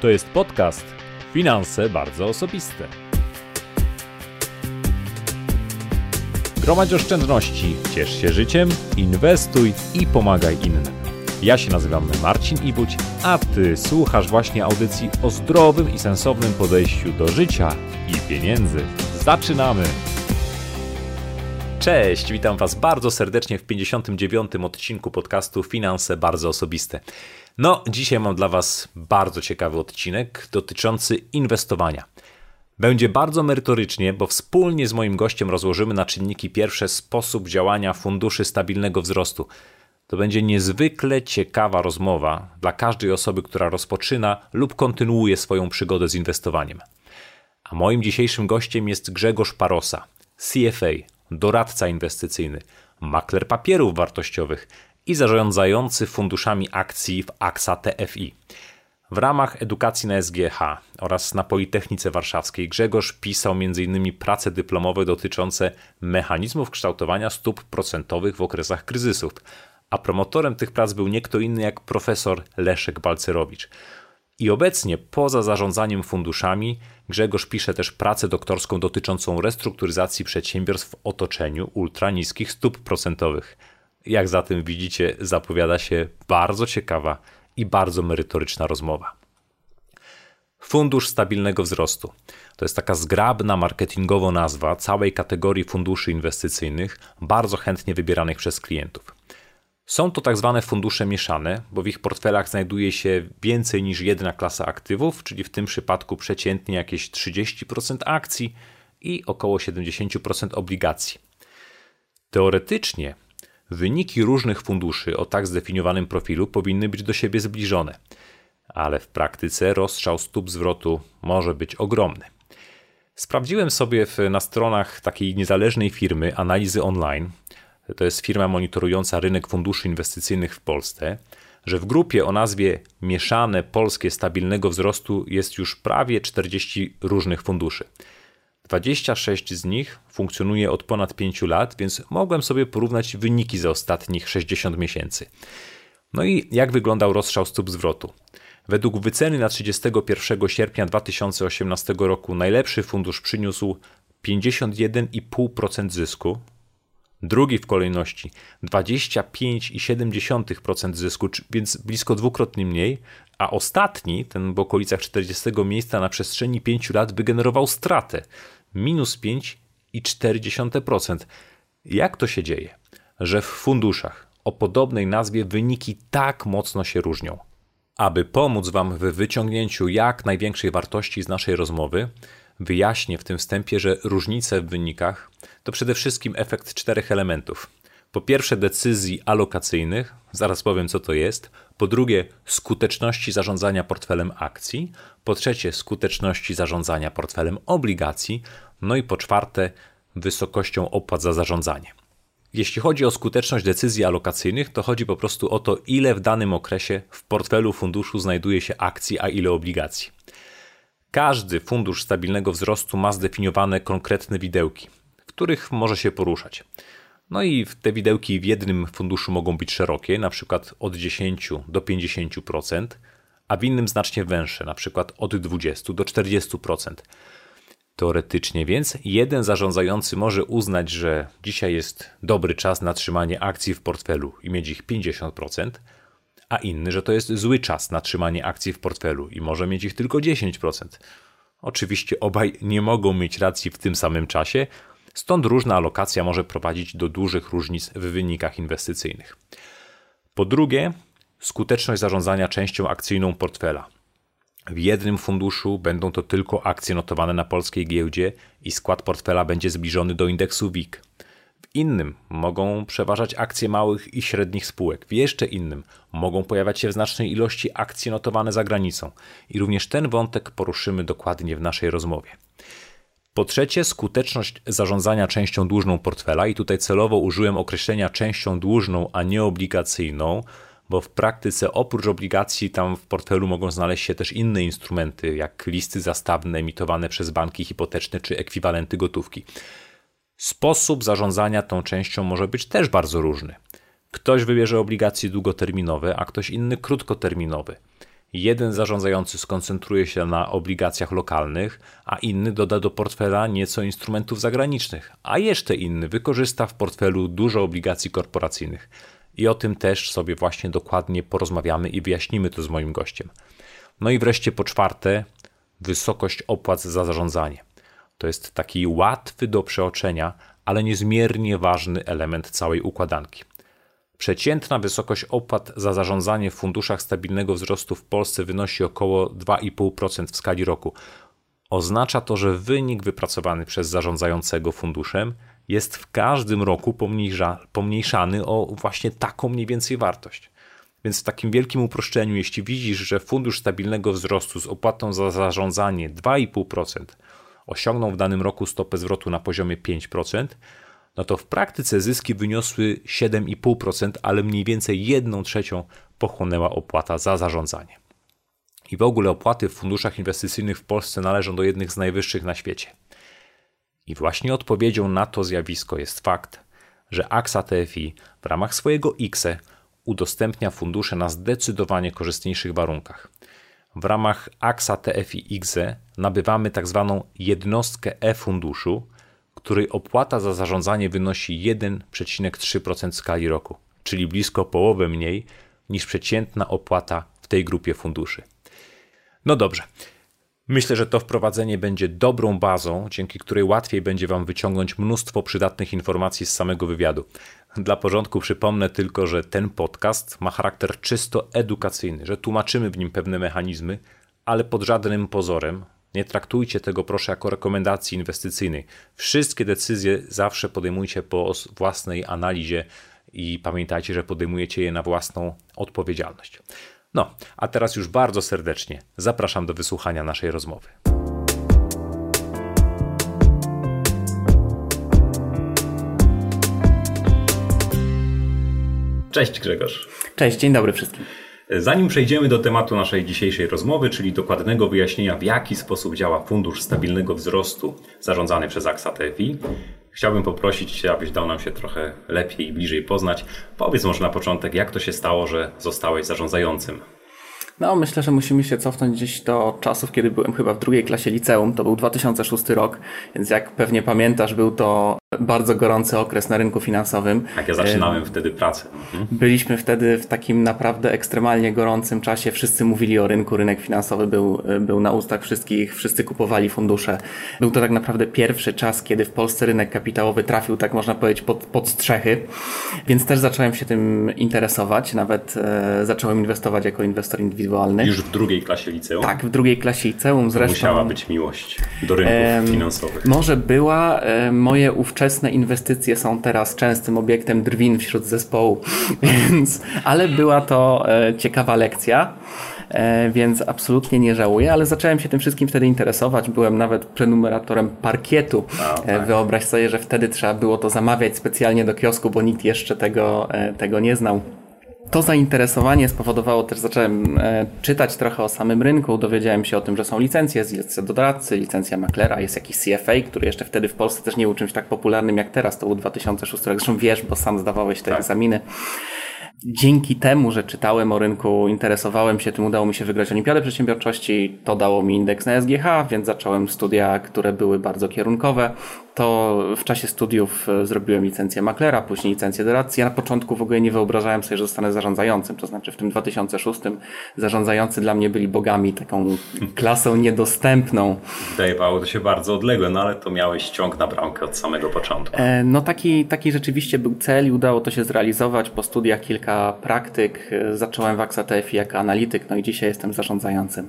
To jest podcast Finanse bardzo osobiste. Gromadź oszczędności, ciesz się życiem, inwestuj i pomagaj innym. Ja się nazywam Marcin Ibuć, a Ty słuchasz właśnie audycji o zdrowym i sensownym podejściu do życia i pieniędzy. Zaczynamy! Cześć, witam Was bardzo serdecznie w 59. odcinku podcastu Finanse bardzo osobiste. No, dzisiaj mam dla Was bardzo ciekawy odcinek dotyczący inwestowania. Będzie bardzo merytorycznie, bo wspólnie z moim gościem rozłożymy na czynniki pierwsze sposób działania funduszy stabilnego wzrostu. To będzie niezwykle ciekawa rozmowa dla każdej osoby, która rozpoczyna lub kontynuuje swoją przygodę z inwestowaniem. A moim dzisiejszym gościem jest Grzegorz Parosa, CFA, doradca inwestycyjny, makler papierów wartościowych i zarządzający funduszami akcji w AXA TFI. W ramach edukacji na SGH oraz na Politechnice Warszawskiej Grzegorz pisał m.in. prace dyplomowe dotyczące mechanizmów kształtowania stóp procentowych w okresach kryzysów, a promotorem tych prac był nie kto inny jak profesor Leszek Balcerowicz. I obecnie, poza zarządzaniem funduszami, Grzegorz pisze też pracę doktorską dotyczącą restrukturyzacji przedsiębiorstw w otoczeniu ultraniskich stóp procentowych. Jak zatem widzicie, zapowiada się bardzo ciekawa i bardzo merytoryczna rozmowa. Fundusz Stabilnego Wzrostu to jest taka zgrabna marketingowo nazwa całej kategorii funduszy inwestycyjnych, bardzo chętnie wybieranych przez klientów. Są to tak zwane fundusze mieszane, bo w ich portfelach znajduje się więcej niż jedna klasa aktywów, czyli w tym przypadku przeciętnie jakieś 30% akcji i około 70% obligacji. Teoretycznie Wyniki różnych funduszy o tak zdefiniowanym profilu powinny być do siebie zbliżone, ale w praktyce rozstrzał stóp zwrotu może być ogromny. Sprawdziłem sobie na stronach takiej niezależnej firmy Analizy Online, to jest firma monitorująca rynek funduszy inwestycyjnych w Polsce, że w grupie o nazwie Mieszane Polskie Stabilnego Wzrostu jest już prawie 40 różnych funduszy. 26 z nich funkcjonuje od ponad 5 lat, więc mogłem sobie porównać wyniki za ostatnich 60 miesięcy. No i jak wyglądał rozstrzał stóp zwrotu? Według wyceny na 31 sierpnia 2018 roku najlepszy fundusz przyniósł 51,5% zysku, drugi w kolejności 25,7% zysku, więc blisko dwukrotnie mniej, a ostatni, ten w okolicach 40 miejsca na przestrzeni 5 lat wygenerował stratę minus 5,4%. Jak to się dzieje, że w funduszach o podobnej nazwie wyniki tak mocno się różnią? Aby pomóc Wam w wyciągnięciu jak największej wartości z naszej rozmowy, wyjaśnię w tym wstępie, że różnice w wynikach to przede wszystkim efekt czterech elementów. Po pierwsze, decyzji alokacyjnych, zaraz powiem co to jest. Po drugie, skuteczności zarządzania portfelem akcji. Po trzecie, skuteczności zarządzania portfelem obligacji. No i po czwarte, wysokością opłat za zarządzanie. Jeśli chodzi o skuteczność decyzji alokacyjnych, to chodzi po prostu o to, ile w danym okresie w portfelu funduszu znajduje się akcji, a ile obligacji. Każdy fundusz stabilnego wzrostu ma zdefiniowane konkretne widełki, w których może się poruszać. No i te widełki w jednym funduszu mogą być szerokie, na przykład od 10 do 50%, a w innym znacznie węższe, na przykład od 20 do 40%. Teoretycznie więc jeden zarządzający może uznać, że dzisiaj jest dobry czas na trzymanie akcji w portfelu i mieć ich 50%, a inny, że to jest zły czas na trzymanie akcji w portfelu i może mieć ich tylko 10%. Oczywiście obaj nie mogą mieć racji w tym samym czasie, Stąd różna alokacja może prowadzić do dużych różnic w wynikach inwestycyjnych. Po drugie, skuteczność zarządzania częścią akcyjną portfela. W jednym funduszu będą to tylko akcje notowane na polskiej giełdzie i skład portfela będzie zbliżony do indeksu WIG. W innym mogą przeważać akcje małych i średnich spółek, w jeszcze innym mogą pojawiać się w znacznej ilości akcje notowane za granicą. I również ten wątek poruszymy dokładnie w naszej rozmowie. Po trzecie, skuteczność zarządzania częścią dłużną portfela i tutaj celowo użyłem określenia częścią dłużną, a nie obligacyjną, bo w praktyce oprócz obligacji tam w portfelu mogą znaleźć się też inne instrumenty, jak listy zastawne emitowane przez banki hipoteczne czy ekwiwalenty gotówki. Sposób zarządzania tą częścią może być też bardzo różny. Ktoś wybierze obligacje długoterminowe, a ktoś inny krótkoterminowy. Jeden zarządzający skoncentruje się na obligacjach lokalnych, a inny doda do portfela nieco instrumentów zagranicznych, a jeszcze inny wykorzysta w portfelu dużo obligacji korporacyjnych. I o tym też sobie właśnie dokładnie porozmawiamy i wyjaśnimy to z moim gościem. No i wreszcie po czwarte, wysokość opłat za zarządzanie. To jest taki łatwy do przeoczenia, ale niezmiernie ważny element całej układanki. Przeciętna wysokość opłat za zarządzanie w funduszach stabilnego wzrostu w Polsce wynosi około 2,5% w skali roku. Oznacza to, że wynik wypracowany przez zarządzającego funduszem jest w każdym roku pomniejsza, pomniejszany o właśnie taką mniej więcej wartość. Więc w takim wielkim uproszczeniu, jeśli widzisz, że fundusz stabilnego wzrostu z opłatą za zarządzanie 2,5% osiągnął w danym roku stopę zwrotu na poziomie 5%, no to w praktyce zyski wyniosły 7,5%, ale mniej więcej 1 trzecią pochłonęła opłata za zarządzanie. I w ogóle opłaty w funduszach inwestycyjnych w Polsce należą do jednych z najwyższych na świecie. I właśnie odpowiedzią na to zjawisko jest fakt, że AXA TFI w ramach swojego IKSE udostępnia fundusze na zdecydowanie korzystniejszych warunkach. W ramach AXA TFI IKSE nabywamy tzw. Tak jednostkę e-funduszu, której opłata za zarządzanie wynosi 1,3% skali roku, czyli blisko połowę mniej niż przeciętna opłata w tej grupie funduszy. No dobrze. Myślę, że to wprowadzenie będzie dobrą bazą, dzięki której łatwiej będzie Wam wyciągnąć mnóstwo przydatnych informacji z samego wywiadu. Dla porządku przypomnę tylko, że ten podcast ma charakter czysto edukacyjny, że tłumaczymy w nim pewne mechanizmy, ale pod żadnym pozorem nie traktujcie tego proszę jako rekomendacji inwestycyjnej. Wszystkie decyzje zawsze podejmujcie po własnej analizie i pamiętajcie, że podejmujecie je na własną odpowiedzialność. No, a teraz już bardzo serdecznie zapraszam do wysłuchania naszej rozmowy. Cześć Grzegorz. Cześć, dzień dobry wszystkim. Zanim przejdziemy do tematu naszej dzisiejszej rozmowy, czyli dokładnego wyjaśnienia, w jaki sposób działa Fundusz Stabilnego Wzrostu zarządzany przez AXA TFI, chciałbym poprosić Cię, abyś dał nam się trochę lepiej i bliżej poznać. Powiedz może na początek, jak to się stało, że zostałeś zarządzającym no, myślę, że musimy się cofnąć gdzieś do czasów, kiedy byłem chyba w drugiej klasie liceum. To był 2006 rok, więc jak pewnie pamiętasz, był to bardzo gorący okres na rynku finansowym. Tak, ja zaczynałem wtedy pracę. Mhm. Byliśmy wtedy w takim naprawdę ekstremalnie gorącym czasie. Wszyscy mówili o rynku, rynek finansowy był, był na ustach wszystkich, wszyscy kupowali fundusze. Był to tak naprawdę pierwszy czas, kiedy w Polsce rynek kapitałowy trafił, tak można powiedzieć, pod, pod strzechy. Więc też zacząłem się tym interesować. Nawet e, zacząłem inwestować jako inwestor indywidualny. Już w drugiej klasie liceum? Tak, w drugiej klasie liceum. Zresztą, musiała być miłość do rynków e, finansowych. Może była. E, moje ówczesne wczesne inwestycje są teraz częstym obiektem drwin wśród zespołu, więc, ale była to e, ciekawa lekcja. E, więc absolutnie nie żałuję, ale zacząłem się tym wszystkim wtedy interesować. Byłem nawet prenumeratorem parkietu. Oh, tak. Wyobraź sobie, że wtedy trzeba było to zamawiać specjalnie do kiosku, bo nikt jeszcze tego, tego nie znał. To zainteresowanie spowodowało też, zacząłem e, czytać trochę o samym rynku, dowiedziałem się o tym, że są licencje, jest licencja doradcy, licencja maklera, jest jakiś CFA, który jeszcze wtedy w Polsce też nie był czymś tak popularnym jak teraz, to był 2006 rok, zresztą wiesz, bo sam zdawałeś te tak. egzaminy dzięki temu, że czytałem o rynku, interesowałem się tym, udało mi się wygrać Olimpiadę Przedsiębiorczości. To dało mi indeks na SGH, więc zacząłem studia, które były bardzo kierunkowe. To w czasie studiów e, zrobiłem licencję maklera, później licencję doradcy. Ja na początku w ogóle nie wyobrażałem sobie, że zostanę zarządzającym. To znaczy w tym 2006 zarządzający dla mnie byli bogami, taką klasą niedostępną. Wydawało to się bardzo odległe, no ale to miałeś ciąg na bramkę od samego początku. E, no taki, taki rzeczywiście był cel i udało to się zrealizować. Po studiach kilka kilka praktyk. Zacząłem w AXATF jako analityk, no i dzisiaj jestem zarządzającym.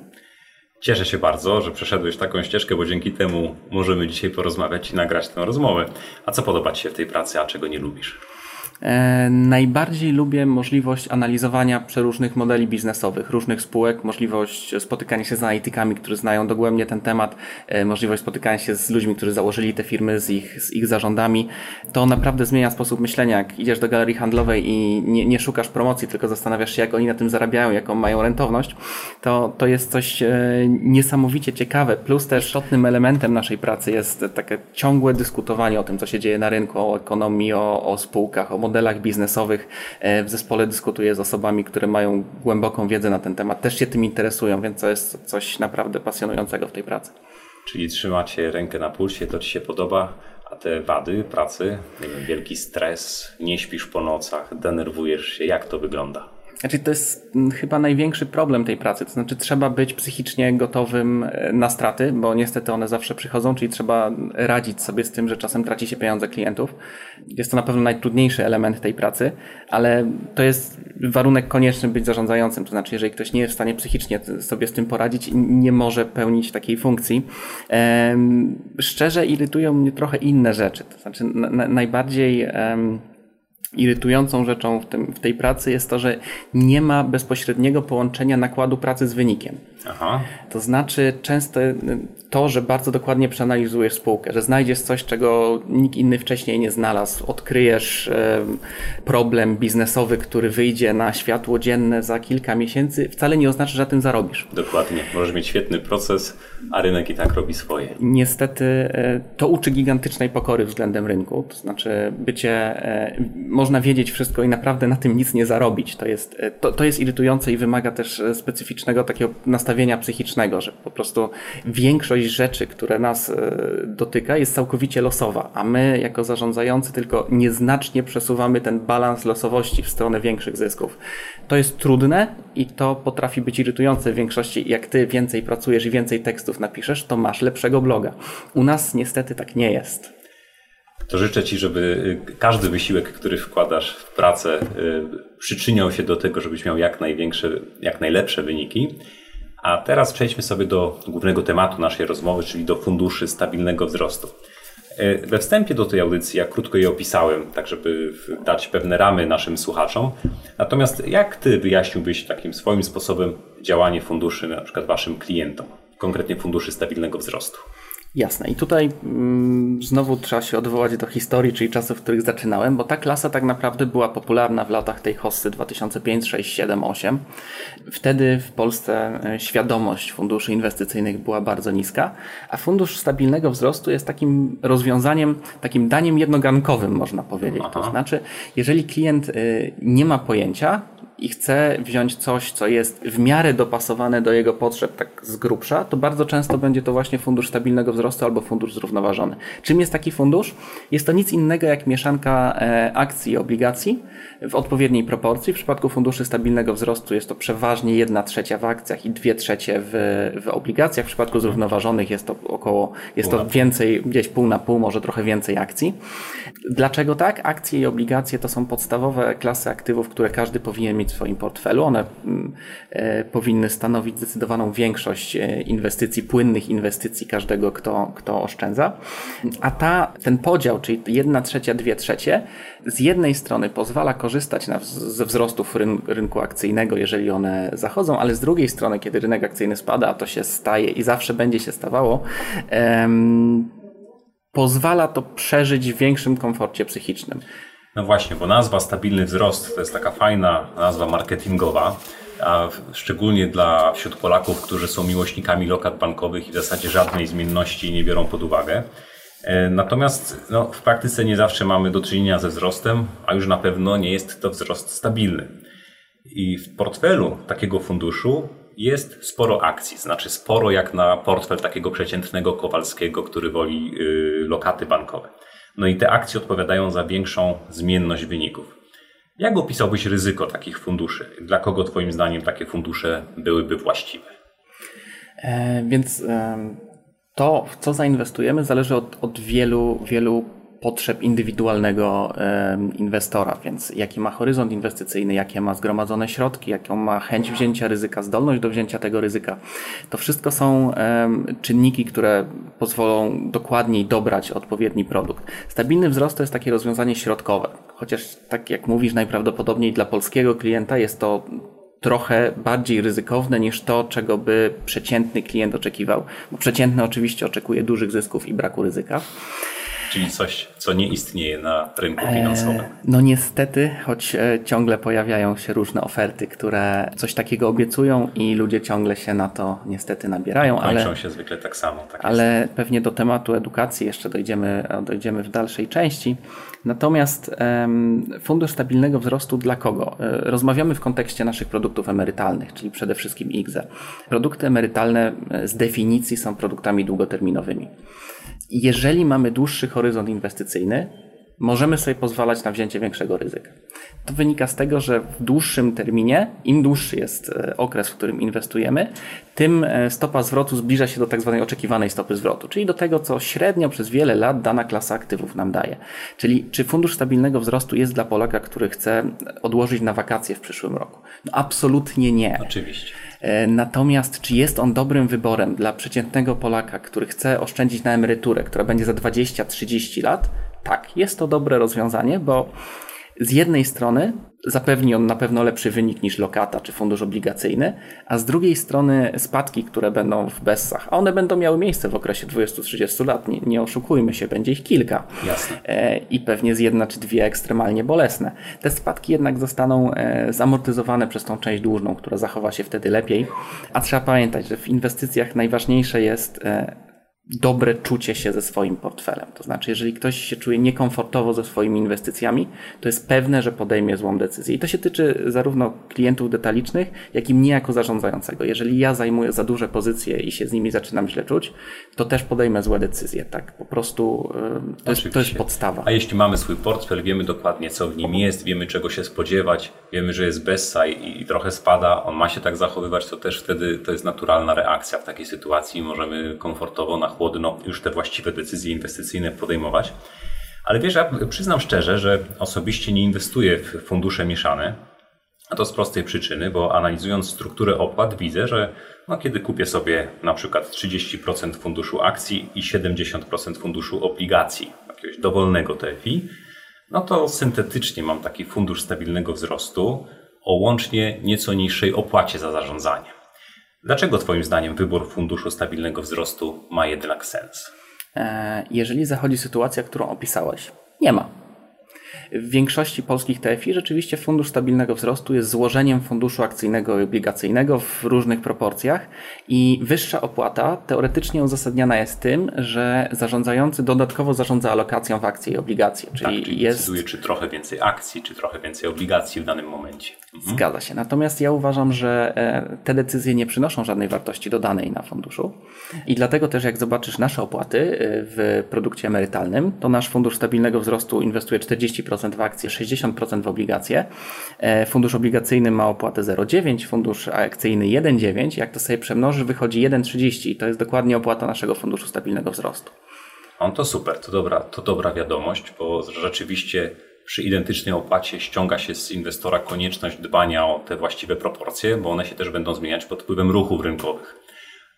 Cieszę się bardzo, że przeszedłeś taką ścieżkę, bo dzięki temu możemy dzisiaj porozmawiać i nagrać tę rozmowę. A co podoba Ci się w tej pracy, a czego nie lubisz? E, najbardziej lubię możliwość analizowania przeróżnych modeli biznesowych, różnych spółek, możliwość spotykania się z analitykami, którzy znają dogłębnie ten temat, e, możliwość spotykania się z ludźmi, którzy założyli te firmy, z ich, z ich zarządami. To naprawdę zmienia sposób myślenia. Jak idziesz do galerii handlowej i nie, nie szukasz promocji, tylko zastanawiasz się, jak oni na tym zarabiają, jaką mają rentowność, to, to jest coś e, niesamowicie ciekawe. Plus też istotnym elementem naszej pracy jest takie ciągłe dyskutowanie o tym, co się dzieje na rynku, o ekonomii, o, o spółkach, o modelach biznesowych. E, w zespole dyskutuję z osobami, które mają głęboką wiedzę na ten temat, też się tym interesują, więc to jest coś naprawdę pasjonującego w tej pracy. Czyli trzymacie rękę na pulsie, to Ci się podoba, a te wady pracy, wielki stres, nie śpisz po nocach, denerwujesz się, jak to wygląda? Znaczy, to jest mm, chyba największy problem tej pracy. To znaczy, trzeba być psychicznie gotowym e, na straty, bo niestety one zawsze przychodzą, czyli trzeba radzić sobie z tym, że czasem traci się pieniądze klientów. Jest to na pewno najtrudniejszy element tej pracy, ale to jest warunek konieczny być zarządzającym. To znaczy, jeżeli ktoś nie jest w stanie psychicznie sobie z tym poradzić, nie może pełnić takiej funkcji. Szczerze irytują mnie trochę inne rzeczy. To znaczy, najbardziej irytującą rzeczą w, tym, w tej pracy jest to, że nie ma bezpośredniego połączenia nakładu pracy z wynikiem. Aha. To znaczy często to, że bardzo dokładnie przeanalizujesz spółkę, że znajdziesz coś, czego nikt inny wcześniej nie znalazł, odkryjesz problem biznesowy, który wyjdzie na światło dzienne za kilka miesięcy, wcale nie oznacza, że na tym zarobisz. Dokładnie. Możesz mieć świetny proces, a rynek i tak robi swoje. Niestety e, to uczy gigantycznej pokory względem rynku. To znaczy bycie, e, można wiedzieć wszystko i naprawdę na tym nic nie zarobić. To jest, e, to, to jest irytujące i wymaga też specyficznego takiego nastawienia psychicznego, że po prostu większość rzeczy, które nas dotyka jest całkowicie losowa, a my jako zarządzający tylko nieznacznie przesuwamy ten balans losowości w stronę większych zysków. To jest trudne i to potrafi być irytujące w większości. Jak ty więcej pracujesz i więcej tekstów napiszesz, to masz lepszego bloga. U nas niestety tak nie jest. To życzę Ci, żeby y, każdy wysiłek, który wkładasz w pracę, y, przyczyniał się do tego, żebyś miał jak największe, jak najlepsze wyniki. A teraz przejdźmy sobie do głównego tematu naszej rozmowy, czyli do funduszy stabilnego wzrostu. E, we wstępie do tej audycji ja krótko je opisałem, tak żeby dać pewne ramy naszym słuchaczom. Natomiast jak ty wyjaśniłbyś takim swoim sposobem działanie funduszy na przykład waszym klientom, konkretnie funduszy stabilnego wzrostu? Jasne. I tutaj mm, znowu trzeba się odwołać do historii, czyli czasów, w których zaczynałem, bo ta klasa tak naprawdę była popularna w latach tej hossy 2005, 6, 7, 8. Wtedy w Polsce e, świadomość funduszy inwestycyjnych była bardzo niska, a fundusz stabilnego wzrostu jest takim rozwiązaniem, takim daniem jednogankowym, można powiedzieć. Aha. To znaczy, jeżeli klient y, nie ma pojęcia, i chce wziąć coś, co jest w miarę dopasowane do jego potrzeb, tak z grubsza, to bardzo często będzie to właśnie fundusz stabilnego wzrostu albo fundusz zrównoważony. Czym jest taki fundusz? Jest to nic innego jak mieszanka e, akcji i obligacji w odpowiedniej proporcji. W przypadku funduszy stabilnego wzrostu jest to przeważnie jedna trzecia w akcjach i dwie trzecie w, w obligacjach. W przypadku zrównoważonych jest to około, jest to więcej, gdzieś pół na pół, może trochę więcej akcji. Dlaczego tak? Akcje i obligacje to są podstawowe klasy aktywów, które każdy powinien mieć w swoim portfelu. One mm, e, powinny stanowić zdecydowaną większość e, inwestycji, płynnych inwestycji każdego, kto, kto oszczędza. A ta, ten podział, czyli jedna trzecia, dwie trzecie, z jednej strony pozwala korzystać na, ze wzrostów ryn, rynku akcyjnego, jeżeli one zachodzą, ale z drugiej strony, kiedy rynek akcyjny spada, a to się staje i zawsze będzie się stawało, em, pozwala to przeżyć w większym komforcie psychicznym. No właśnie, bo nazwa stabilny wzrost to jest taka fajna nazwa marketingowa, a szczególnie dla wśród Polaków, którzy są miłośnikami lokat bankowych i w zasadzie żadnej zmienności nie biorą pod uwagę. E, natomiast no, w praktyce nie zawsze mamy do czynienia ze wzrostem, a już na pewno nie jest to wzrost stabilny. I w portfelu takiego funduszu jest sporo akcji, znaczy sporo jak na portfel takiego przeciętnego Kowalskiego, który woli yy, lokaty bankowe. No i te akcje odpowiadają za większą zmienność wyników. Jak opisałbyś ryzyko takich funduszy? Dla kogo Twoim zdaniem takie fundusze byłyby właściwe? E, więc e, to, w co zainwestujemy, zależy od, od wielu, wielu potrzeb indywidualnego inwestora, więc jaki ma horyzont inwestycyjny, jakie ma zgromadzone środki, jaką ma chęć wzięcia ryzyka, zdolność do wzięcia tego ryzyka. To wszystko są czynniki, które pozwolą dokładniej dobrać odpowiedni produkt. Stabilny wzrost to jest takie rozwiązanie środkowe, chociaż tak jak mówisz, najprawdopodobniej dla polskiego klienta jest to trochę bardziej ryzykowne niż to, czego by przeciętny klient oczekiwał. Bo przeciętny oczywiście oczekuje dużych zysków i braku ryzyka. Czyli coś, co nie istnieje na rynku e, finansowym. no niestety, choć e, ciągle pojawiają się różne oferty, które coś takiego obiecują i ludzie ciągle się na to niestety nabierają. Kończą ale, się zwykle tak samo. Tak ale jest. pewnie do tematu edukacji jeszcze dojdziemy, dojdziemy w dalszej części. Natomiast Fundusz Stabilnego Wzrostu dla kogo? E, rozmawiamy w kontekście naszych produktów emerytalnych, czyli przede wszystkim IGZE. Produkty emerytalne z definicji są produktami długoterminowymi. Jeżeli mamy dłuższy horyzont inwestycyjny, możemy sobie pozwalać na wzięcie większego ryzyka. To wynika z tego, że w dłuższym terminie, im dłuższy jest e, okres, w którym inwestujemy, tym e, stopa zwrotu zbliża się do tak zwanej oczekiwanej stopy zwrotu, czyli do tego, co średnio przez wiele lat dana klasa aktywów nam daje. Czyli czy fundusz stabilnego wzrostu jest dla Polaka, który chce odłożyć na wakacje w przyszłym roku? No absolutnie nie. Oczywiście. E, natomiast czy jest on dobrym wyborem dla przeciętnego Polaka, który chce oszczędzić na emeryturę, która będzie za 20-30 lat? Tak, jest to dobre rozwiązanie, bo z jednej strony zapewni on na pewno lepszy wynik niż lokata czy fundusz obligacyjny, a z drugiej strony spadki, które będą w Bessach, a one będą miały miejsce w okresie 20-30 lat, nie, nie, oszukujmy się, będzie ich kilka. Jasne. E, I pewnie z jedna czy dwie ekstremalnie bolesne. Te spadki jednak zostaną e, zamortyzowane przez tą część dłużną, która zachowa się wtedy lepiej. A trzeba pamiętać, że w inwestycjach najważniejsze jest e, dobre czucie się ze swoim portfelem. To znaczy, jeżeli ktoś się czuje niekomfortowo ze swoimi inwestycjami, to jest pewne, że podejmie złą decyzję. I to się tyczy zarówno klientów detalicznych, jak i mnie jako zarządzającego. Jeżeli ja zajmuję za duże pozycje i się z nimi zaczynam źle czuć, to też podejmę złe decyzje. Tak, po prostu to jest, to jest podstawa. A jeśli mamy swój portfel, wiemy dokładnie, co w nim jest, wiemy, czego się spodziewać, wiemy, że jest bezsaj i trochę spada, on ma się tak zachowywać, to też wtedy to jest naturalna reakcja w takiej sytuacji. Możemy komfortowo na chłodno już te właściwe decyzje inwestycyjne podejmować. Ale wiesz, ja przyznam szczerze, że osobiście nie inwestuję w fundusze mieszane. A to z prostej przyczyny, bo analizując strukturę opłat widzę, że no, kiedy kupię sobie na przykład 30% funduszu akcji i 70% funduszu obligacji, jakiegoś dowolnego TFI, no to syntetycznie mam taki fundusz stabilnego wzrostu o łącznie nieco niższej opłacie za zarządzanie. Dlaczego Twoim zdaniem wybór funduszu stabilnego wzrostu ma jednak sens? E, jeżeli zachodzi sytuacja, którą opisałeś, nie ma. W większości polskich TFI rzeczywiście fundusz stabilnego wzrostu jest złożeniem funduszu akcyjnego i obligacyjnego w różnych proporcjach i wyższa opłata teoretycznie uzasadniana jest tym, że zarządzający dodatkowo zarządza alokacją w akcje i obligacje. Czyli, tak, czyli jest... decyduje, czy trochę więcej akcji, czy trochę więcej obligacji w danym momencie. Mhm. Zgadza się. Natomiast ja uważam, że e, te decyzje nie przynoszą żadnej wartości dodanej na funduszu i dlatego też jak zobaczysz nasze opłaty e, w produkcie emerytalnym, to nasz fundusz stabilnego wzrostu inwestuje 40% 40% w akcje, 60% w obligacje. E, fundusz obligacyjny ma opłatę 0,9, fundusz akcyjny 1,9. Jak to sobie przemnoży, wychodzi 1,30 i to jest dokładnie opłata naszego funduszu stabilnego wzrostu. On to super, to dobra, to dobra wiadomość, bo rzeczywiście przy identycznej opłacie ściąga się z inwestora konieczność dbania o te właściwe proporcje, bo one się też będą zmieniać pod wpływem ruchów rynkowych,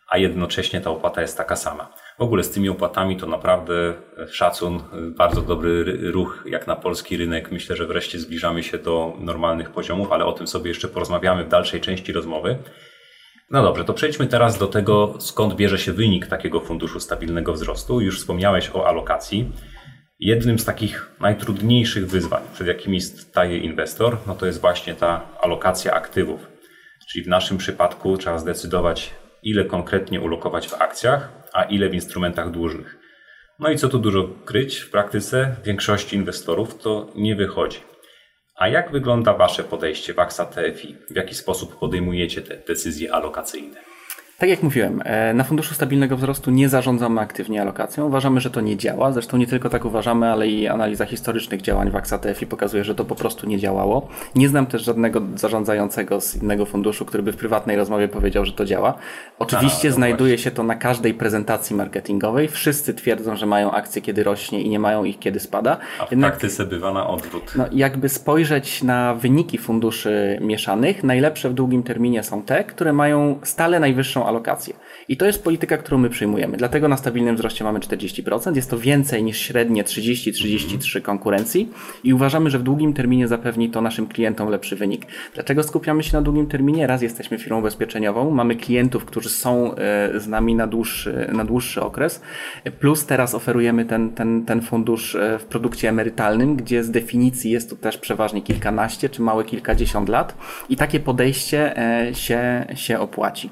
a jednocześnie ta opłata jest taka sama. W ogóle z tymi opłatami to naprawdę szacun, bardzo dobry ruch jak na polski rynek. Myślę, że wreszcie zbliżamy się do normalnych poziomów, ale o tym sobie jeszcze porozmawiamy w dalszej części rozmowy. No dobrze, to przejdźmy teraz do tego, skąd bierze się wynik takiego funduszu stabilnego wzrostu. Już wspomniałeś o alokacji. Jednym z takich najtrudniejszych wyzwań, przed jakimi staje inwestor, no to jest właśnie ta alokacja aktywów. Czyli w naszym przypadku trzeba zdecydować, ile konkretnie ulokować w akcjach, a ile w instrumentach dłużnych. No i co tu dużo kryć, w praktyce większości inwestorów to nie wychodzi. A jak wygląda Wasze podejście w AXA TFI? W jaki sposób podejmujecie te decyzje alokacyjne? Tak jak mówiłem, e, na Funduszu Stabilnego Wzrostu nie zarządzamy aktywnie alokacją. Uważamy, że to nie działa. Zresztą nie tylko tak uważamy, ale i analiza historycznych działań w AXA-TFI pokazuje, że to po prostu nie działało. Nie znam też żadnego zarządzającego z innego funduszu, który by w prywatnej rozmowie powiedział, że to działa. Oczywiście A, znajduje właśnie. się to na każdej prezentacji marketingowej. Wszyscy twierdzą, że mają akcje, kiedy rośnie i nie mają ich, kiedy spada. A w Jednak, praktyce bywa na odwrót. No, jakby spojrzeć na wyniki funduszy mieszanych, najlepsze w długim terminie są te, które mają stale najwyższą alokację. I to jest polityka, którą my przyjmujemy. Dlatego na stabilnym wzroście mamy 40%. Jest to więcej niż średnie 30-33 konkurencji i uważamy, że w długim terminie zapewni to naszym klientom lepszy wynik. Dlaczego skupiamy się na długim terminie? Raz jesteśmy firmą ubezpieczeniową, mamy klientów, którzy są e, z nami na dłuższy, na dłuższy okres, plus teraz oferujemy ten, ten, ten fundusz e, w produkcie emerytalnym, gdzie z definicji jest to też przeważnie kilkanaście czy małe kilkadziesiąt lat i takie podejście e, się, się opłaci.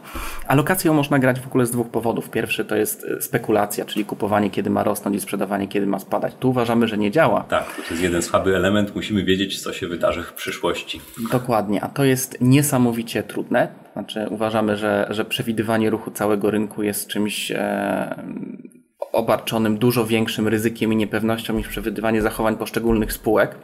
Alokacją można grać w ogóle z dwóch powodów. Pierwszy to jest spekulacja, czyli kupowanie, kiedy ma rosnąć i sprzedawanie, kiedy ma spadać. Tu uważamy, że nie działa. Tak, to jest jeden słaby element. Musimy wiedzieć, co się wydarzy w przyszłości. Dokładnie, a to jest niesamowicie trudne. Znaczy, uważamy, że, że przewidywanie ruchu całego rynku jest czymś e, obarczonym dużo większym ryzykiem i niepewnością niż przewidywanie zachowań poszczególnych spółek.